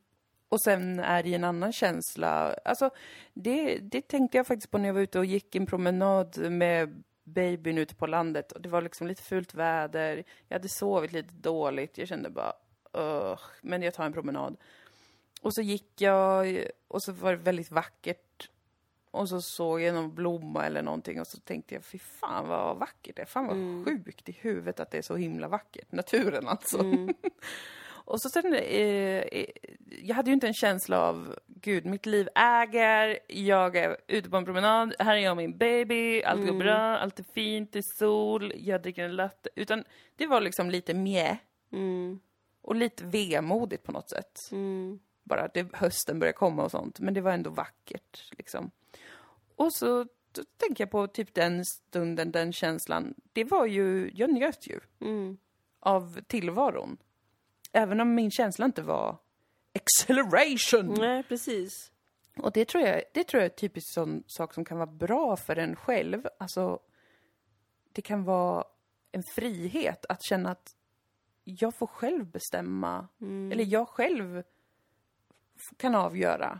Speaker 2: Och sen är i en annan känsla. Alltså, det, det tänkte jag faktiskt på när jag var ute och gick en promenad med babyn ute på landet. Och det var liksom lite fult väder. Jag hade sovit lite dåligt. Jag kände bara, Ugh, men jag tar en promenad. Och så gick jag och så var det väldigt vackert. Och så såg jag någon blomma eller någonting och så tänkte jag, fy fan vad vackert det är. Fan vad
Speaker 1: Mm.
Speaker 2: sjukt i huvudet att det är så himla vackert. Naturen alltså.
Speaker 1: Mm.
Speaker 2: Och så sen, eh, eh, jag hade ju inte en känsla av, gud, mitt liv äger, jag är ute på en promenad, här är jag och min baby, allt går
Speaker 1: Mm.
Speaker 2: bra, allt är fint, det är sol, jag dricker en latte. Utan det var liksom lite mjä
Speaker 1: Mm.
Speaker 2: och lite vemodigt på något sätt.
Speaker 1: Mm.
Speaker 2: Bara att det, hösten började komma och sånt, men det var ändå vackert liksom. Och så tänker jag på typ den stunden, den känslan. Det var ju, jag njöt ju
Speaker 1: Mm.
Speaker 2: av tillvaron. Även om min känsla inte var acceleration.
Speaker 1: Nej, precis.
Speaker 2: Och det tror jag, det tror jag är typiskt sån sak som kan vara bra för en själv. Alltså, det kan vara en frihet att känna att jag får själv bestämma,
Speaker 1: Mm.
Speaker 2: eller jag själv kan avgöra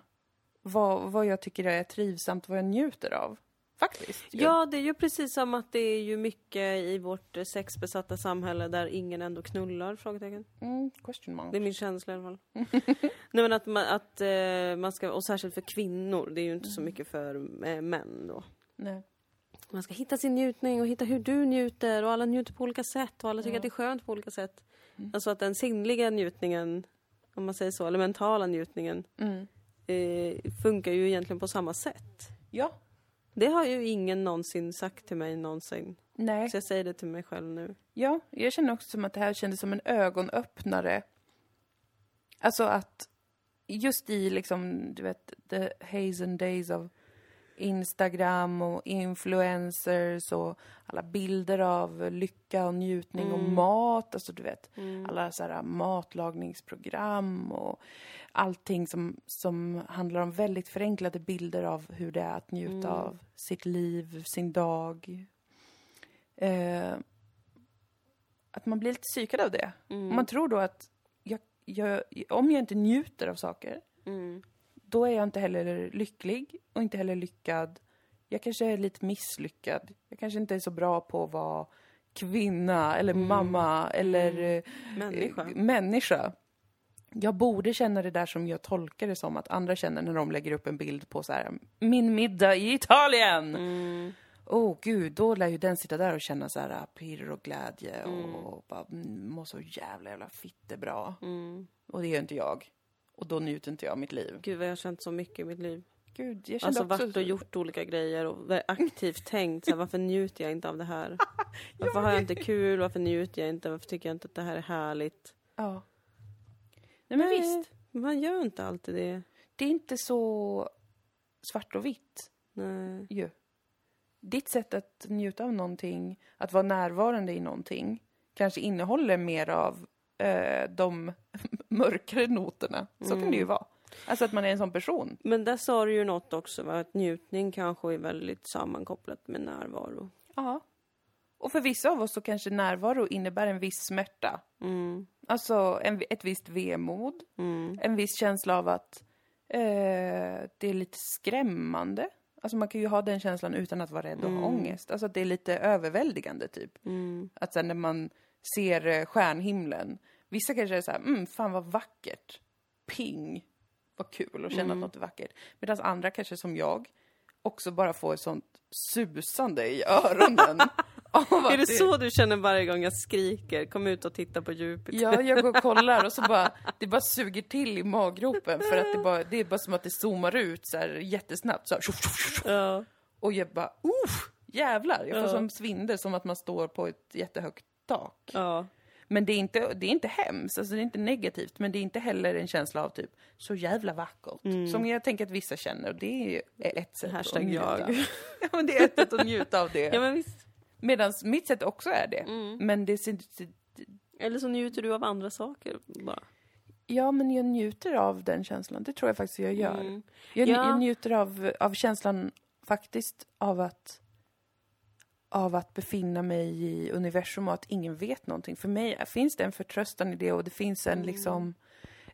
Speaker 2: vad, vad jag tycker är trivsamt, vad jag njuter av. Faktiskt.
Speaker 1: Ja, det är ju precis som att det är ju mycket i vårt eh, sexbesatta samhälle där ingen ändå knullar? Frågetecken.
Speaker 2: Mm, question mark.
Speaker 1: Det är min känsla i alla fall. Nej men att, man, att eh, man ska, och särskilt för kvinnor, det är ju inte så mycket för eh, män då.
Speaker 2: Nej.
Speaker 1: Man ska hitta sin njutning och hitta hur du njuter och alla njuter på olika sätt och alla tycker
Speaker 2: Ja.
Speaker 1: att det är skönt på olika sätt.
Speaker 2: Mm.
Speaker 1: Alltså att den sinnliga njutningen, om man säger så, eller mentala njutningen,
Speaker 2: Mm.
Speaker 1: eh, funkar ju egentligen på samma sätt.
Speaker 2: Ja.
Speaker 1: Det har ju ingen någonsin sagt till mig någonsin.
Speaker 2: Nej.
Speaker 1: Så jag säger det till mig själv nu.
Speaker 2: Ja, jag känner också som att det här kändes som en ögonöppnare. Alltså att just i liksom, du vet, the hazen days of Instagram och influencers och alla bilder av lycka och njutning och
Speaker 1: Mm.
Speaker 2: mat, alltså du vet, alla så här matlagningsprogram och allting som, som handlar om väldigt förenklade bilder av hur det är att njuta
Speaker 1: Mm.
Speaker 2: av sitt liv, sin dag. Eh, att man blir lite psykad av det.
Speaker 1: Mm.
Speaker 2: Man tror då att jag, jag, om jag inte njuter av saker,
Speaker 1: Mm.
Speaker 2: Då är jag inte heller lycklig och inte heller lyckad. Jag kanske är lite misslyckad. Jag kanske inte är så bra på att vara kvinna eller
Speaker 1: Mm.
Speaker 2: mamma eller eh,
Speaker 1: Människa.
Speaker 2: eh, människa. Jag borde känna det där som jag tolkar det som att andra känner när de lägger upp en bild på så här min middag i Italien.
Speaker 1: Mm.
Speaker 2: Åh gud, då lär ju den sitta där och känna så här äh, pirr och glädje
Speaker 1: Mm.
Speaker 2: och bara mm, må så jävla jävla fittebra.
Speaker 1: Mm.
Speaker 2: Och det gör inte jag. Och då njuter inte jag av mitt liv.
Speaker 1: Gud vad jag har känt så mycket i mitt liv.
Speaker 2: Gud, jag kände
Speaker 1: Alltså
Speaker 2: också...
Speaker 1: varit och gjort olika grejer och aktivt tänkt så här, varför njuter jag inte av det här? Varför har jag inte kul? Varför njuter jag inte? Varför tycker jag inte att det här är härligt?
Speaker 2: Ja. Nej men
Speaker 1: Nej.
Speaker 2: visst,
Speaker 1: Man gör inte alltid det.
Speaker 2: det är inte så svart och vitt
Speaker 1: Nej.
Speaker 2: ju. Ditt sätt att njuta av någonting, att vara närvarande i någonting, kanske innehåller mer av eh, de mörkare noterna. Så kan det ju vara. Alltså att man är en sån person.
Speaker 1: Men där sa du ju något också, va? att njutning kanske är väldigt sammankopplat med närvaro.
Speaker 2: Ja. Och för vissa av oss så kanske närvaro innebär en viss smärta.
Speaker 1: Mm.
Speaker 2: Alltså en, ett visst vemod,
Speaker 1: Mm.
Speaker 2: en viss känsla av att eh, det är lite skrämmande. Alltså man kan ju ha den känslan utan att vara rädd och ha ångest. Alltså att det är lite överväldigande typ.
Speaker 1: Mm.
Speaker 2: Att sen när man ser eh, stjärnhimlen, vissa kanske är så här, mm, fan vad vackert. Ping, vad kul att känna att något är vackert. Medan andra kanske som jag också bara får ett sånt susande i öronen
Speaker 1: Är det så du känner varje gång jag skriker? Kom ut och titta på djupet.
Speaker 2: Ja, jag går och kollar och så bara, det bara suger till i maggropen för att det bara, det är bara som att det zoomar ut så här jättesnabbt så här.
Speaker 1: Ja.
Speaker 2: Och jag bara, uff, jävlar! Jag får
Speaker 1: Ja.
Speaker 2: som svindel, som att man står på ett jättehögt tak.
Speaker 1: ja.
Speaker 2: Men det är inte, det är inte hemskt, alltså det är inte negativt, men det är inte heller en känsla av typ, så jävla vackert. Som jag tänker att vissa känner, och det är ett sätt
Speaker 1: Hashtag
Speaker 2: att njuta.
Speaker 1: jag.
Speaker 2: ja, men det är ett sätt att njuta av det.
Speaker 1: ja, men visst.
Speaker 2: Medan mitt sätt också är det. Men det ser
Speaker 1: Eller så njuter du av andra saker bara.
Speaker 2: Ja, men jag njuter av den känslan. Det tror jag faktiskt jag gör.
Speaker 1: Mm.
Speaker 2: Jag,
Speaker 1: Ja.
Speaker 2: jag njuter av, av känslan faktiskt av att av att befinna mig i universum och att ingen vet någonting. För mig finns det en förtröstan i det och det finns en liksom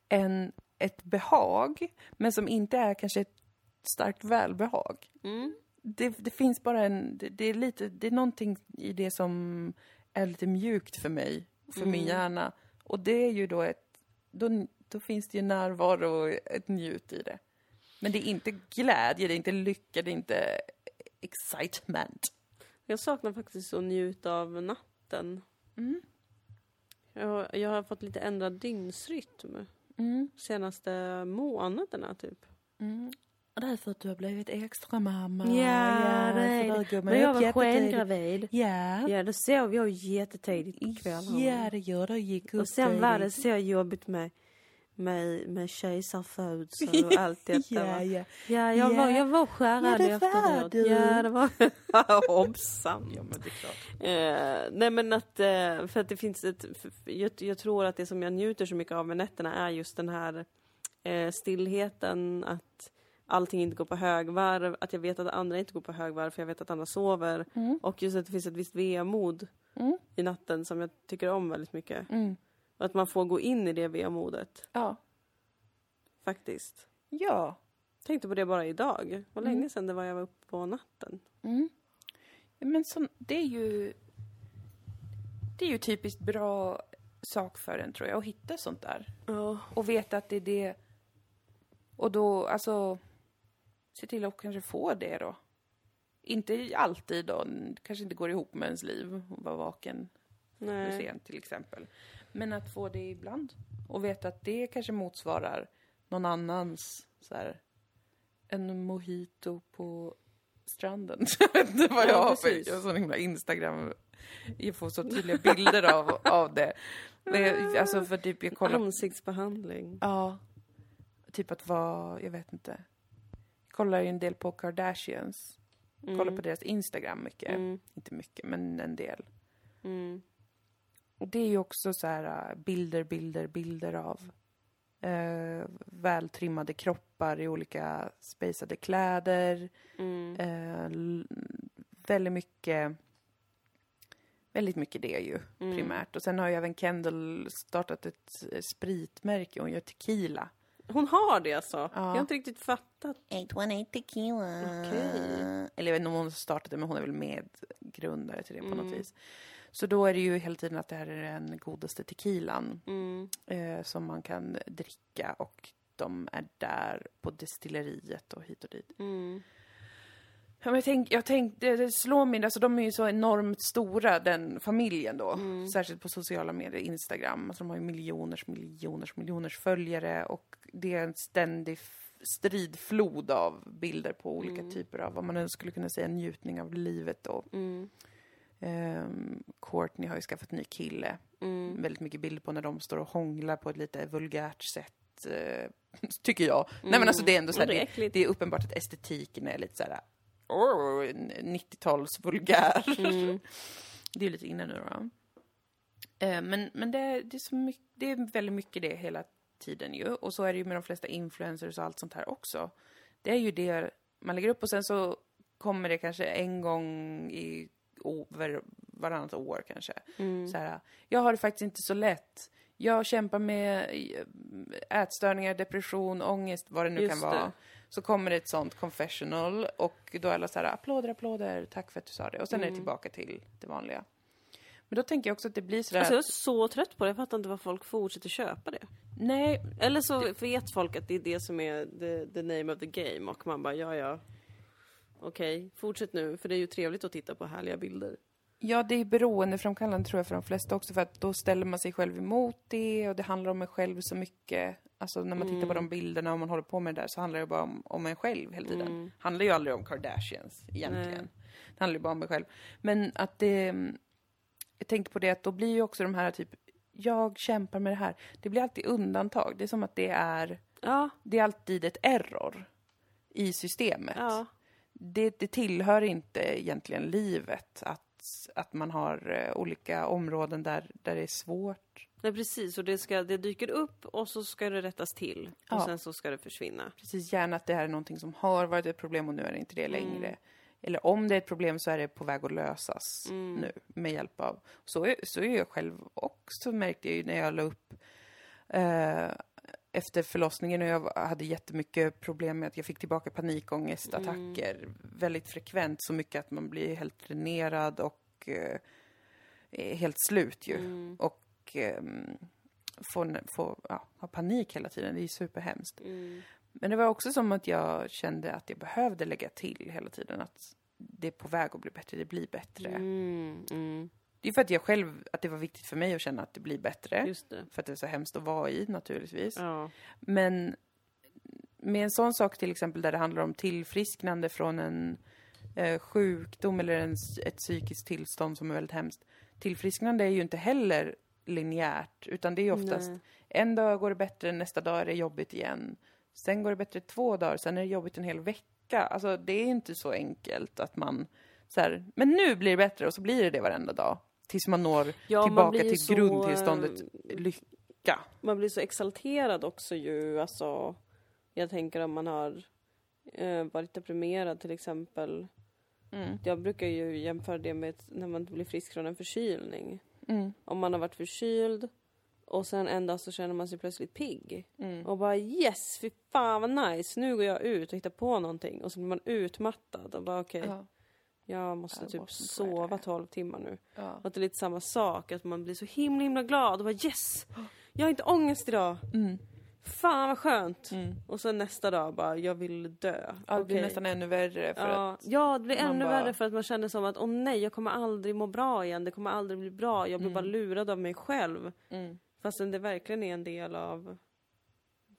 Speaker 2: en, ett behag, men som inte är kanske ett starkt välbehag.
Speaker 1: Mm.
Speaker 2: Det, det finns bara en, det, det är lite, det är någonting i det som är lite mjukt för mig, för min hjärna. Och det är ju då ett, då, då finns det ju närvaro och ett njut i det. Men det är inte glädje, det är inte lycka, det är inte excitement.
Speaker 1: Jag saknar faktiskt att njuta av natten. Jag, jag har fått lite ändrad dygnsrytm
Speaker 2: Mm.
Speaker 1: senaste månaderna typ.
Speaker 2: Mm. Det är för att du har blivit extra mamma.
Speaker 1: Ja, det är
Speaker 2: så
Speaker 1: det.
Speaker 2: man
Speaker 1: Men jag var skengravid.
Speaker 2: Ja.
Speaker 1: Ja, då sov jag jättetidigt på kvällarna.
Speaker 2: Ja, det gör. Gick upp
Speaker 1: Och sen var det så jobbigt med, med, med kejsarfödsel och allt detta.
Speaker 2: Ja, ja.
Speaker 1: Ja, jag,
Speaker 2: Ja.
Speaker 1: Var, jag var skärrad
Speaker 2: Ja,
Speaker 1: efteråt.
Speaker 2: du.
Speaker 1: Ja, det var Hoppsan.
Speaker 2: Ja, men det är klart.
Speaker 1: Eh, nej men att, eh, för att det finns ett, jag, jag tror att det som jag njuter så mycket av med nätterna är just den här eh, stillheten, att allting inte går på högvarv, att jag vet att andra inte går på högvarv för jag vet att andra sover.
Speaker 2: Mm.
Speaker 1: Och just att det finns ett visst vemod
Speaker 2: Mm.
Speaker 1: i natten som jag tycker om väldigt mycket.
Speaker 2: Mm.
Speaker 1: Och att man får gå in i det vemodet,
Speaker 2: Ja.
Speaker 1: faktiskt.
Speaker 2: Ja.
Speaker 1: Tänkte på det bara idag. Var
Speaker 2: Mm.
Speaker 1: länge sedan det var jag var uppe på natten.
Speaker 2: Mm. Ja, Men som, det är ju... Det är ju typiskt bra sak för en, tror jag, att hitta sånt där.
Speaker 1: Ja.
Speaker 2: Och veta att det är det... Och då, alltså... Se till att kanske få det då. Inte alltid då, kanske inte går ihop med ens liv, att vara vaken
Speaker 1: Nej.
Speaker 2: sent till exempel. Men att få det ibland. Och veta att det kanske motsvarar någon annans, så här, en mojito på stranden. Jag vet inte vad jag
Speaker 1: Ja,
Speaker 2: har för, jag har sån himla Instagram, jag får så tydliga bilder av, av det. Jag, alltså för typ jag kollar
Speaker 1: Ansiktsbehandling.
Speaker 2: Ja. Typ att vara, jag vet inte. Jag kollar ju en del på Kardashians. Kollar på deras Instagram mycket.
Speaker 1: Mm.
Speaker 2: Inte mycket, men en del.
Speaker 1: Mm.
Speaker 2: Det är ju också så här äh, bilder, bilder, bilder av eh, vältrimmade kroppar i olika spacade kläder.
Speaker 1: Mm.
Speaker 2: Eh, väldigt mycket Väldigt mycket det ju,
Speaker 1: Mm.
Speaker 2: primärt. Och sen har ju även Kendall startat ett spritmärke, hon gör tequila.
Speaker 1: Hon har det alltså?
Speaker 2: Ja.
Speaker 1: Jag har inte riktigt fattat.
Speaker 2: 818 tequila.
Speaker 1: Okej.
Speaker 2: Eller jag vet inte om hon har startat det, men hon är väl medgrundare till det på
Speaker 1: Mm.
Speaker 2: något vis. Så då är det ju hela tiden att det här är den godaste tequilan
Speaker 1: Mm.
Speaker 2: eh, som man kan dricka och de är där på destilleriet och hit och dit.
Speaker 1: Mm.
Speaker 2: Ja, jag tänk, jag tänk, det, slår mig, alltså de är ju så enormt stora den familjen då.
Speaker 1: Mm.
Speaker 2: Särskilt på sociala medier, Instagram. Alltså de har ju miljoners, miljoners, miljoners följare och det är en ständig stridflod av bilder på olika typer av, vad man nu skulle kunna säga, njutning av livet då.
Speaker 1: Mm.
Speaker 2: Um, Courtney har ju skaffat ny kille.
Speaker 1: Mm.
Speaker 2: Väldigt mycket bilder på när de står och hånglar på ett lite vulgärt sätt. eh, tycker jag. Nej men alltså det är ändå så här,
Speaker 1: Mm, det är
Speaker 2: det, det är uppenbart att estetiken är lite så här. Oh, 90-tals vulgär.
Speaker 1: Mm.
Speaker 2: Det är lite inne nu då. Eh, men men det, det, är så mycket, det är väldigt mycket det hela tiden ju. Och så är det ju med de flesta influencers och allt sånt här också. Det är ju det man lägger upp och sen så kommer det kanske en gång i over, varannat år kanske.
Speaker 1: Mm.
Speaker 2: Så här, jag har det faktiskt inte så lätt. Jag kämpar med eh, ätstörningar, depression, ångest, vad det nu
Speaker 1: Just
Speaker 2: kan vara.
Speaker 1: det.
Speaker 2: Så kommer det ett sånt confessional och då är alla så här, applåder, applåder, tack för att du sa det. Och sen är
Speaker 1: Mm.
Speaker 2: det tillbaka till det vanliga. Men då tänker jag också att det blir sådär,
Speaker 1: Alltså jag är så trött på det. Jag fattar inte varför folk fortsätter köpa det.
Speaker 2: nej,
Speaker 1: Eller så vet folk att det är det som är the, the name of the game och man bara ja ja. Okej, fortsätt nu för det är ju trevligt att titta på härliga bilder.
Speaker 2: Ja, det är beroendeframkallande tror jag för de flesta också, för att då ställer man sig själv emot det och det handlar om en själv så mycket. Alltså när man tittar på de bilderna och man håller på med det där så handlar det bara om, om en själv hela tiden.
Speaker 1: Mm.
Speaker 2: handlar ju aldrig om Kardashians egentligen.
Speaker 1: Nej.
Speaker 2: Det handlar ju bara om mig själv. Men att det... Jag tänkte på det att då blir ju också de här typ, jag kämpar med det här. Det blir alltid undantag. Det är som att det är,
Speaker 1: Ja,
Speaker 2: det är alltid ett error i systemet.
Speaker 1: ja.
Speaker 2: Det, det tillhör inte egentligen livet att, att man har eh, olika områden där, där det är svårt.
Speaker 1: Nej, precis. Och det, ska, det dyker upp och så ska det rättas till. Och
Speaker 2: Ja.
Speaker 1: sen så ska det försvinna.
Speaker 2: Precis, gärna att det här är någonting som har varit ett problem och nu är det inte det
Speaker 1: Mm.
Speaker 2: längre. Eller om det är ett problem så är det på väg att lösas
Speaker 1: Mm.
Speaker 2: nu med hjälp av... Så är, så är jag själv också, märkte jag ju när jag la upp eh, efter förlossningen och jag hade jättemycket problem med att jag fick tillbaka panikångestattacker väldigt frekvent, så mycket att man blir helt dränerad och eh, helt slut ju.
Speaker 1: Mm.
Speaker 2: Och ehm, får, får ja, ha panik hela tiden, det är superhemskt.
Speaker 1: Mm.
Speaker 2: Men det var också som att jag kände att jag behövde lägga till hela tiden att det är på väg att bli bättre, det blir bättre.
Speaker 1: Mm. Mm.
Speaker 2: Det är för att jag själv, att det var viktigt för mig att känna att det blir bättre.
Speaker 1: Det.
Speaker 2: För att det är så hemskt att vara i naturligtvis.
Speaker 1: Ja.
Speaker 2: Men med en sån sak till exempel där det handlar om tillfrisknande från en eh, sjukdom eller en, ett psykiskt tillstånd som är väldigt hemskt. Tillfrisknande är ju inte heller linjärt, utan det är oftast
Speaker 1: Nej.
Speaker 2: en dag går det bättre, nästa dag är det jobbigt igen. Sen går det bättre två dagar, sen är det jobbigt en hel vecka. Alltså det är inte så enkelt att man så här, men nu blir det bättre och så blir det det varenda dag. Tills man når
Speaker 1: Ja, man
Speaker 2: tillbaka
Speaker 1: ju
Speaker 2: till
Speaker 1: så,
Speaker 2: grundtillståndet lycka.
Speaker 1: Man blir så exalterad också ju. Alltså, jag tänker om man har eh, varit deprimerad till exempel.
Speaker 2: Mm.
Speaker 1: Jag brukar ju jämföra det med när man blir frisk från en förkylning.
Speaker 2: Mm.
Speaker 1: Om man har varit förkyld och sen en dag så känner man sig plötsligt pigg.
Speaker 2: Mm.
Speaker 1: Och bara yes, fy fan vad nice, nu går jag ut och hittar på någonting. Och så blir man utmattad och bara okej,
Speaker 2: Ja.
Speaker 1: Jag måste typ sova
Speaker 2: ready.
Speaker 1: 12 timmar nu.
Speaker 2: Ja.
Speaker 1: Att det är lite samma sak, att man blir så himla himla glad och bara yes! Jag har inte ångest idag!
Speaker 2: Mm.
Speaker 1: Fan vad skönt!
Speaker 2: Mm.
Speaker 1: Och sen nästa dag bara, jag vill dö.
Speaker 2: Ja, det blir
Speaker 1: Okej.
Speaker 2: nästan ännu värre för
Speaker 1: Ja,
Speaker 2: att...
Speaker 1: ja, det blir
Speaker 2: man
Speaker 1: ännu
Speaker 2: bara-
Speaker 1: värre för att man känner som att åh nej, jag kommer aldrig må bra igen. Det kommer aldrig bli bra. Jag blir
Speaker 2: Mm.
Speaker 1: bara lurad av mig själv.
Speaker 2: Mm.
Speaker 1: Fastän det verkligen är en del av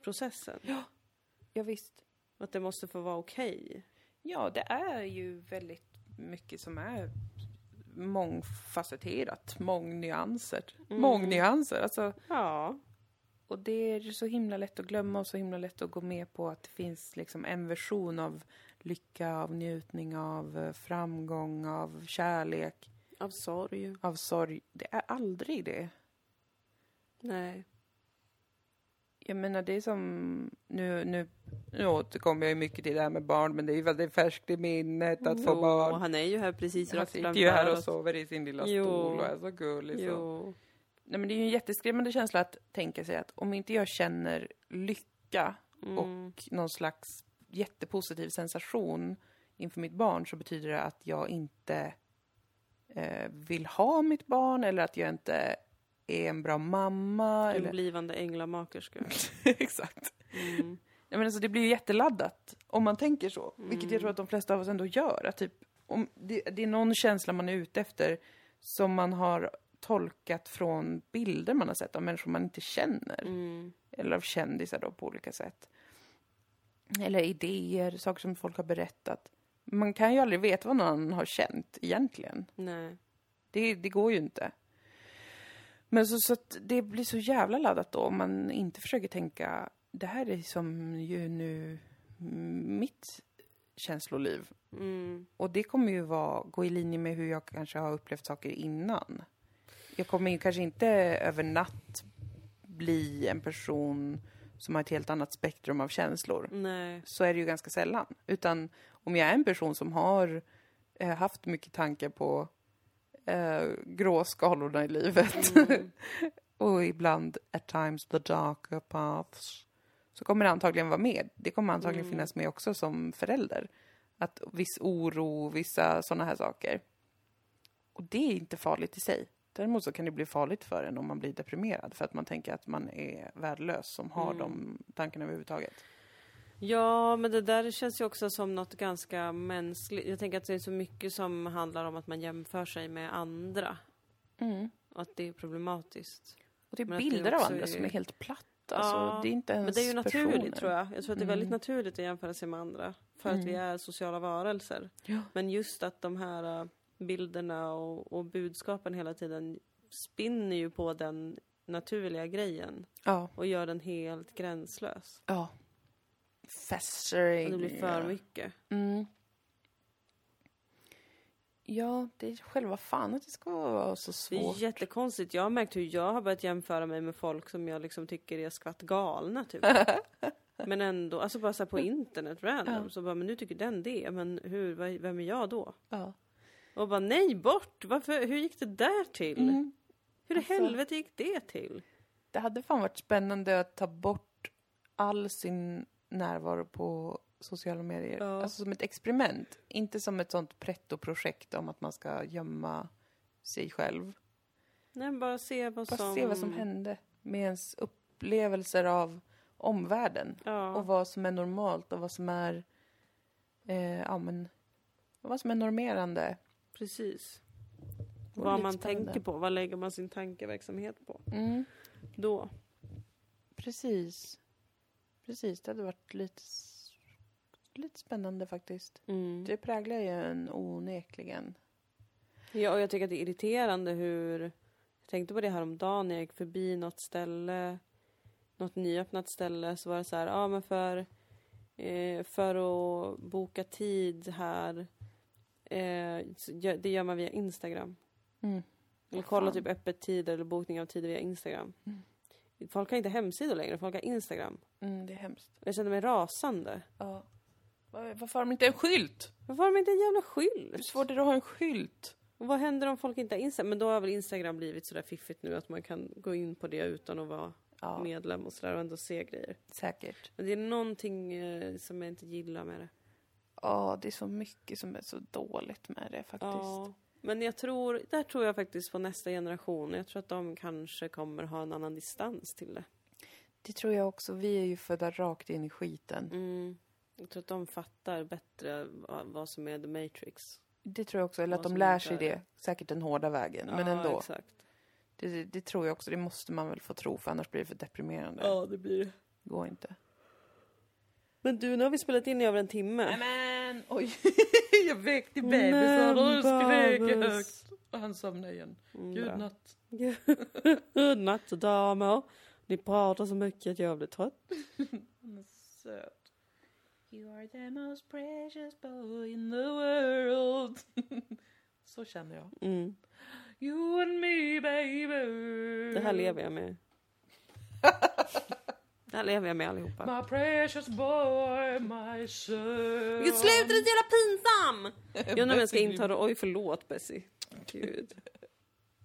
Speaker 1: processen.
Speaker 2: Ja, visst.
Speaker 1: Att det måste få vara okej.
Speaker 2: Ja, det är ju väldigt mycket som är mångfacetterat, mångnyanser.
Speaker 1: Mm.
Speaker 2: Mångnyanser, alltså.
Speaker 1: Ja.
Speaker 2: Och det är så himla lätt att glömma och så himla lätt att gå med på att det finns liksom en version av lycka, av njutning, av eh, framgång, av kärlek,
Speaker 1: Av sorg.
Speaker 2: av sorg. Det är aldrig det.
Speaker 1: Nej.
Speaker 2: Jag menar, det är som... Nu, nu, nu återkommer jag ju mycket till det här med barn, men det är ju väldigt färskt i minnet att få
Speaker 1: Jo,
Speaker 2: barn.
Speaker 1: han är ju här precis
Speaker 2: Han
Speaker 1: rakt
Speaker 2: sitter
Speaker 1: framför
Speaker 2: ju här och sover i sin lilla
Speaker 1: Jo.
Speaker 2: stol och är så gullig. Så.
Speaker 1: Jo.
Speaker 2: Nej, men det är ju en jätteskrämmande känsla att tänka sig att om inte jag känner lycka
Speaker 1: Mm.
Speaker 2: och någon slags jättepositiv sensation inför mitt barn så betyder det att jag inte eh, vill ha mitt barn eller att jag inte är en bra mamma.
Speaker 1: En
Speaker 2: Eller...
Speaker 1: blivande änglamakerska.
Speaker 2: Exakt.
Speaker 1: Mm.
Speaker 2: Jag menar, så det blir ju jätteladdat om man tänker så. Vilket jag tror att de flesta av oss ändå gör. Att typ, om det, det är någon känsla man är ute efter som man har tolkat från bilder man har sett av människor man inte känner.
Speaker 1: Mm.
Speaker 2: Eller av kändisar då på olika sätt. Eller idéer, saker som folk har berättat. Man kan ju aldrig veta vad någon har känt egentligen.
Speaker 1: Nej.
Speaker 2: Det, det går ju inte. Men så, så att det blir så jävla laddat då om man inte försöker tänka det här är som ju nu mitt känsloliv.
Speaker 1: Mm.
Speaker 2: Och det kommer ju vara, gå i linje med hur jag kanske har upplevt saker innan. Jag kommer ju kanske inte över natt bli en person som har ett helt annat spektrum av känslor.
Speaker 1: Nej.
Speaker 2: Så är det ju ganska sällan. Utan om jag är en person som har eh, haft mycket tankar på eh, gråskalorna i livet och ibland at times the darker paths så kommer det antagligen vara med. Det kommer antagligen finnas med också som förälder. Att viss oro, vissa sådana här saker. Och det är inte farligt i sig. Däremot så kan det bli farligt för en om man blir deprimerad för att man tänker att man är värdelös som har de tankarna överhuvudtaget.
Speaker 1: Ja, men det där känns ju också som något ganska mänskligt. Jag tänker att det är så mycket som handlar om att man jämför sig med andra.
Speaker 2: Mm.
Speaker 1: Och att det är problematiskt.
Speaker 2: Och det är
Speaker 1: Men att det
Speaker 2: bilder av andra
Speaker 1: är-
Speaker 2: som är helt platta. Alltså,
Speaker 1: Ja,
Speaker 2: det är inte ens
Speaker 1: Men det är ju naturligt
Speaker 2: personer.
Speaker 1: tror jag. Jag tror att det är väldigt
Speaker 2: Mm.
Speaker 1: naturligt att jämföra sig med andra. För att vi är sociala varelser.
Speaker 2: Ja.
Speaker 1: Men just att de här äh, bilderna och, och budskapen hela tiden spinner ju på den naturliga grejen.
Speaker 2: Ja.
Speaker 1: Och gör den helt gränslös.
Speaker 2: ja. Festering.
Speaker 1: Och det blir för mycket.
Speaker 2: Mm. Ja, det är själva fan att det ska vara så
Speaker 1: Det
Speaker 2: svårt.
Speaker 1: är jättekonstigt. Jag har märkt hur jag har börjat jämföra mig med folk som jag liksom tycker är skvatt galna typ. men ändå, alltså bara så här på internet random.
Speaker 2: Ja.
Speaker 1: Så bara, men nu tycker den det. Men hur, vem är jag då?
Speaker 2: Ja.
Speaker 1: Och bara nej bort! Varför, hur gick det där till?
Speaker 2: Mm.
Speaker 1: Hur i
Speaker 2: Alltså-
Speaker 1: helvete gick det till?
Speaker 2: Det hade fan varit spännande att ta bort all sin närvaro på sociala medier.
Speaker 1: Ja.
Speaker 2: Alltså som ett experiment. Inte som ett sånt pretto-projekt om att man ska gömma sig själv.
Speaker 1: Nej, bara se vad
Speaker 2: Bara
Speaker 1: som...
Speaker 2: se vad som hände med ens upplevelser av omvärlden.
Speaker 1: Ja.
Speaker 2: Och vad som är normalt och vad som är... Eh, ja, men... Vad som är normerande.
Speaker 1: Precis.
Speaker 2: vore
Speaker 1: Vad man tänker på, vad lägger man sin tankeverksamhet på?
Speaker 2: Mm.
Speaker 1: Då.
Speaker 2: Precis. Precis, det hade varit lite, lite spännande faktiskt.
Speaker 1: Mm.
Speaker 2: Det präglar ju en onekligen.
Speaker 1: Ja, och jag tycker att det är irriterande hur... Jag tänkte på det här om dagen när jag gick förbi något ställe, något nyöppnat ställe, så var det så här, ja men för, eh, för att boka tid här, eh, det gör man via Instagram.
Speaker 2: Mm.
Speaker 1: Eller kolla typ öppettider eller bokning av tider via Instagram.
Speaker 2: Mm.
Speaker 1: Folk har inte hemsidor längre, folk har Instagram.
Speaker 2: Mm, det är hemskt.
Speaker 1: Jag känner mig rasande.
Speaker 2: Ja. Var- Varför har de inte en skylt?
Speaker 1: Varför har de inte en jävla
Speaker 2: Hur
Speaker 1: skylt?
Speaker 2: svårt är det att ha en skylt?
Speaker 1: Och vad händer om folk inte har Instagram? Men då har väl Instagram blivit sådär fiffigt nu att man kan gå in på det utan att vara
Speaker 2: Ja,
Speaker 1: medlem och sådär och ändå se grejer.
Speaker 2: säkert.
Speaker 1: Men det är någonting eh, som jag inte gillar med det.
Speaker 2: Ja, det är så mycket som är så dåligt med det faktiskt.
Speaker 1: Ja. Men jag tror, där tror jag faktiskt på nästa generation. Jag tror att de kanske kommer ha en annan distans till det.
Speaker 2: Det tror jag också. Vi är ju födda rakt in i skiten.
Speaker 1: Mm. Jag tror att de fattar bättre vad, som är the matrix.
Speaker 2: Det tror jag också. Eller att
Speaker 1: Vad
Speaker 2: de
Speaker 1: som
Speaker 2: lär sig det. Säkert den hårda vägen. Men
Speaker 1: Ja,
Speaker 2: ändå.
Speaker 1: Exakt.
Speaker 2: Det, det, tror jag också. Det måste man väl få tro för annars blir det för deprimerande.
Speaker 1: det blir det.
Speaker 2: Går inte.
Speaker 1: Men du, nu har vi spelat in i över en timme.
Speaker 2: Men oj! jag väckte
Speaker 1: bebisen och skrek
Speaker 2: högt. Och han somnade igen.
Speaker 1: Mm,
Speaker 2: Gud
Speaker 1: bra.
Speaker 2: natt.
Speaker 1: Godnatt damer. Ni pratar så mycket att jag blir trött.
Speaker 2: Söt. You are the most precious boy in the world. Så känner jag.
Speaker 1: Mm.
Speaker 2: You and me baby.
Speaker 1: Det här lever jag med. Det här lever jag med allihopa.
Speaker 2: My precious boy, my son.
Speaker 1: Vilket slut, det är så jävla pinsam! Jag undrar om jag ska inta rollen... Oj, förlåt Bessie. Gud.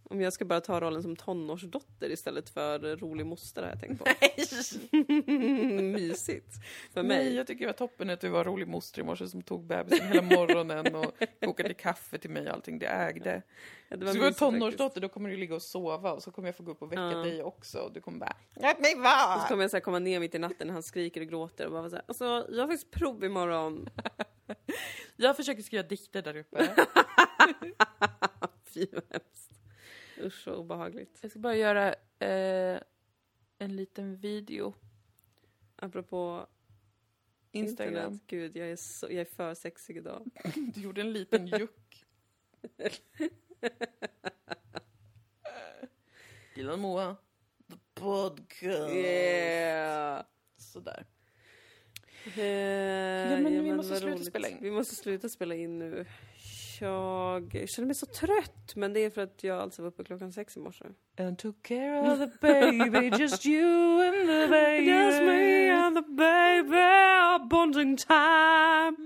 Speaker 1: Om jag ska bara ta rollen som tonårsdotter istället för rolig moster har jag tänkt på. Mysigt. För
Speaker 2: Nej,
Speaker 1: mig.
Speaker 2: jag tycker det var toppen att du var rolig moster i morse som tog bebisen hela morgonen och kokade kaffe till mig och allting. Det ägde.
Speaker 1: Ja, det
Speaker 2: så du var tonårsdotter, då kommer du ligga och sova och så kommer jag få gå upp och väcka
Speaker 1: Ja.
Speaker 2: dig också och du kommer bara Låt mig
Speaker 1: Och så
Speaker 2: vara!
Speaker 1: kommer jag så komma ner mitt i natten när han skriker och gråter och bara vara så här, alltså, jag har faktiskt prov imorgon.
Speaker 2: Jag försöker skriva dikter där uppe.
Speaker 1: Fy vad hemskt. Usch så obehagligt.
Speaker 2: Jag ska bara göra eh, en liten video.
Speaker 1: Apropå
Speaker 2: Instagram.
Speaker 1: internet. Gud, jag är, så, jag är för sexig idag.
Speaker 2: Du gjorde en liten juck. Dilan Moa. The podcast.
Speaker 1: Yeah!
Speaker 2: Sådär.
Speaker 1: Eh,
Speaker 2: men vi
Speaker 1: men
Speaker 2: måste sluta
Speaker 1: roligt.
Speaker 2: spela in.
Speaker 1: Vi måste sluta spela in nu. Jag känner mig så trött, men det är för att jag alltså var uppe klockan sex i morse.
Speaker 2: And took care of the baby, just you and the baby.
Speaker 1: Just me and the baby, bonding time.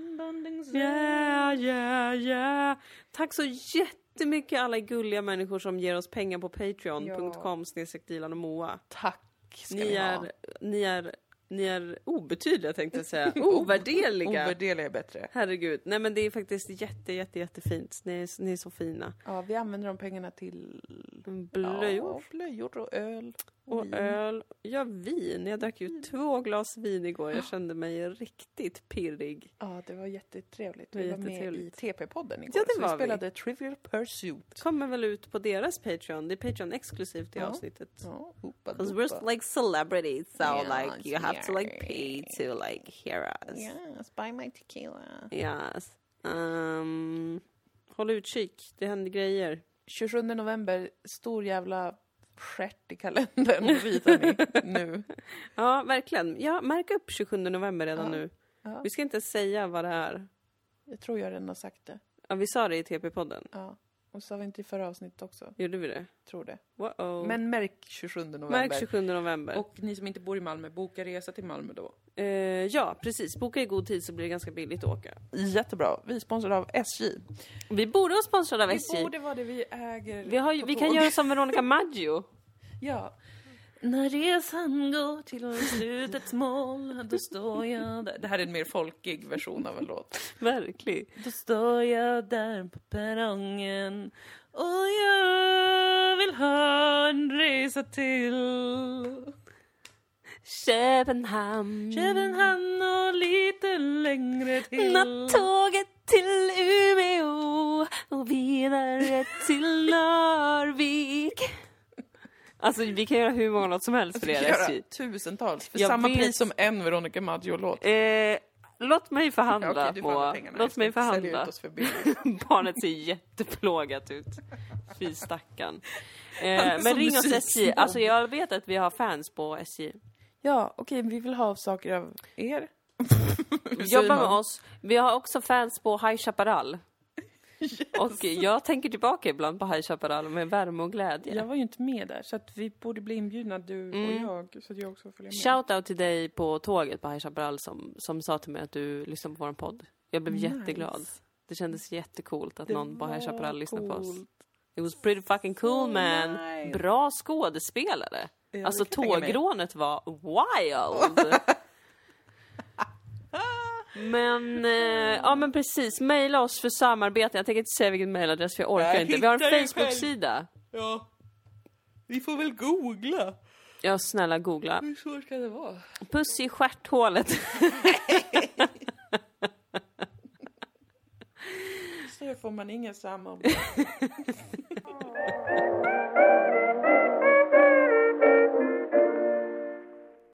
Speaker 1: Yeah, yeah, yeah. Tack så jättemycket alla gulliga människor som ger oss pengar på patreon.com snedstreck Dilan och Moa.
Speaker 2: Tack ska
Speaker 1: Ni
Speaker 2: ni, ha.
Speaker 1: är, ni är, ni är obetydliga tänkte jag säga. Ovärderliga.
Speaker 2: Ovärderliga är bättre.
Speaker 1: Herregud. Nej men det är faktiskt jätte, jätte, jättefint. Ni är, ni är så fina.
Speaker 2: Ja, vi använder de pengarna till
Speaker 1: Blöjor.
Speaker 2: Ja, blöjor och öl.
Speaker 1: Och
Speaker 2: vin.
Speaker 1: öl. Ja, vin. Jag drack ju två glas vin igår. Jag kände mig riktigt pirrig.
Speaker 2: Ja, det var jättetrevligt. Vi var med i. TP-podden igår.
Speaker 1: Ja, det
Speaker 2: så
Speaker 1: var
Speaker 2: vi
Speaker 1: vi.
Speaker 2: spelade Trivial Pursuit.
Speaker 1: Kommer väl ut på deras Patreon. Det är Patreon exklusivt i
Speaker 2: Ja.
Speaker 1: avsnittet.
Speaker 2: Ja, hoopa
Speaker 1: Because we're like celebrities, so
Speaker 2: Yes,
Speaker 1: like you have to like pay to like hear us.
Speaker 2: Yes, buy my tequila.
Speaker 1: Yes. Um, håll utkik, det händer grejer.
Speaker 2: 27 november, stor jävla stjärt i kalendern visar ni nu.
Speaker 1: Ja, verkligen. Ja, märk upp 27 november redan
Speaker 2: Ja.
Speaker 1: nu.
Speaker 2: Ja,
Speaker 1: Vi ska inte säga vad det är.
Speaker 2: jag tror jag redan har sagt det.
Speaker 1: Ja, vi sa det i TP-podden.
Speaker 2: Ja. Och sa vi inte i förra avsnittet också?
Speaker 1: Gjorde vi det?
Speaker 2: Tror det.
Speaker 1: Wow.
Speaker 2: Men märk 27 november.
Speaker 1: Märk 27 november.
Speaker 2: Och ni som inte bor i Malmö, boka resa till Malmö då.
Speaker 1: Eh, ja, precis. Boka i god tid så blir det ganska billigt att åka.
Speaker 2: Jättebra. Vi är sponsrade av SJ.
Speaker 1: Vi borde vara sponsrade av SJ.
Speaker 2: Det borde vara det vi äger.
Speaker 1: Vi, har, vi kan göra som Veronica Maggio.
Speaker 2: Ja. När resan går till slutets mål, då står jag där. Det här är en mer folkig version av en låt.
Speaker 1: Verkligen.
Speaker 2: Då står jag där på perrongen och jag vill ha en resa till
Speaker 1: Köpenhamn.
Speaker 2: Köpenhamn och lite längre till.
Speaker 1: Nattåget till Umeå och vidare till Narvik. Alltså vi kan göra hur många låt som helst för
Speaker 2: kan göra
Speaker 1: SJ.
Speaker 2: tusentals för
Speaker 1: Jag
Speaker 2: samma
Speaker 1: vet.
Speaker 2: pris som en Veronica Maggio-låt.
Speaker 1: Eh, låt mig förhandla,
Speaker 2: Ja, alla
Speaker 1: Moa. Låt mig förhandla.
Speaker 2: ut oss för.
Speaker 1: Barnet ser jätteplågat ut. Fy stackarn. Eh, men ring oss SJ. Alltså jag vet att vi har fans på SJ.
Speaker 2: Ja, okej, vi vill ha saker av er.
Speaker 1: Jobba med oss. Vi har också fans på High Chaparral. Och jag tänker tillbaka ibland på High Chaparral med värme och glädje.
Speaker 2: Jag var ju inte med där, så att vi borde bli inbjudna, du och
Speaker 1: Mm.
Speaker 2: jag, så att jag också följer med.
Speaker 1: Shout out till dig på tåget på High Chaparral som, som sa till mig att du lyssnade på vår podd. Jag blev
Speaker 2: Nice.
Speaker 1: jätteglad. Det kändes jättecoolt att
Speaker 2: Det
Speaker 1: någon på High Chaparral lyssnade på oss. It was pretty fucking cool
Speaker 2: So
Speaker 1: man.
Speaker 2: nice.
Speaker 1: Bra skådespelare.
Speaker 2: Ja,
Speaker 1: alltså tågrånet var wild. men, eh, ja men precis. Maila oss för samarbete. Jag tänker inte säga vilken mailadress för jag orkar
Speaker 2: Jag
Speaker 1: inte. Vi har en Facebook-sida.
Speaker 2: Ja. Vi får väl googla.
Speaker 1: Ja, snälla googla.
Speaker 2: Hur svårt kan det vara?
Speaker 1: Puss i stjärthålet.
Speaker 2: Så får man inga samarbete.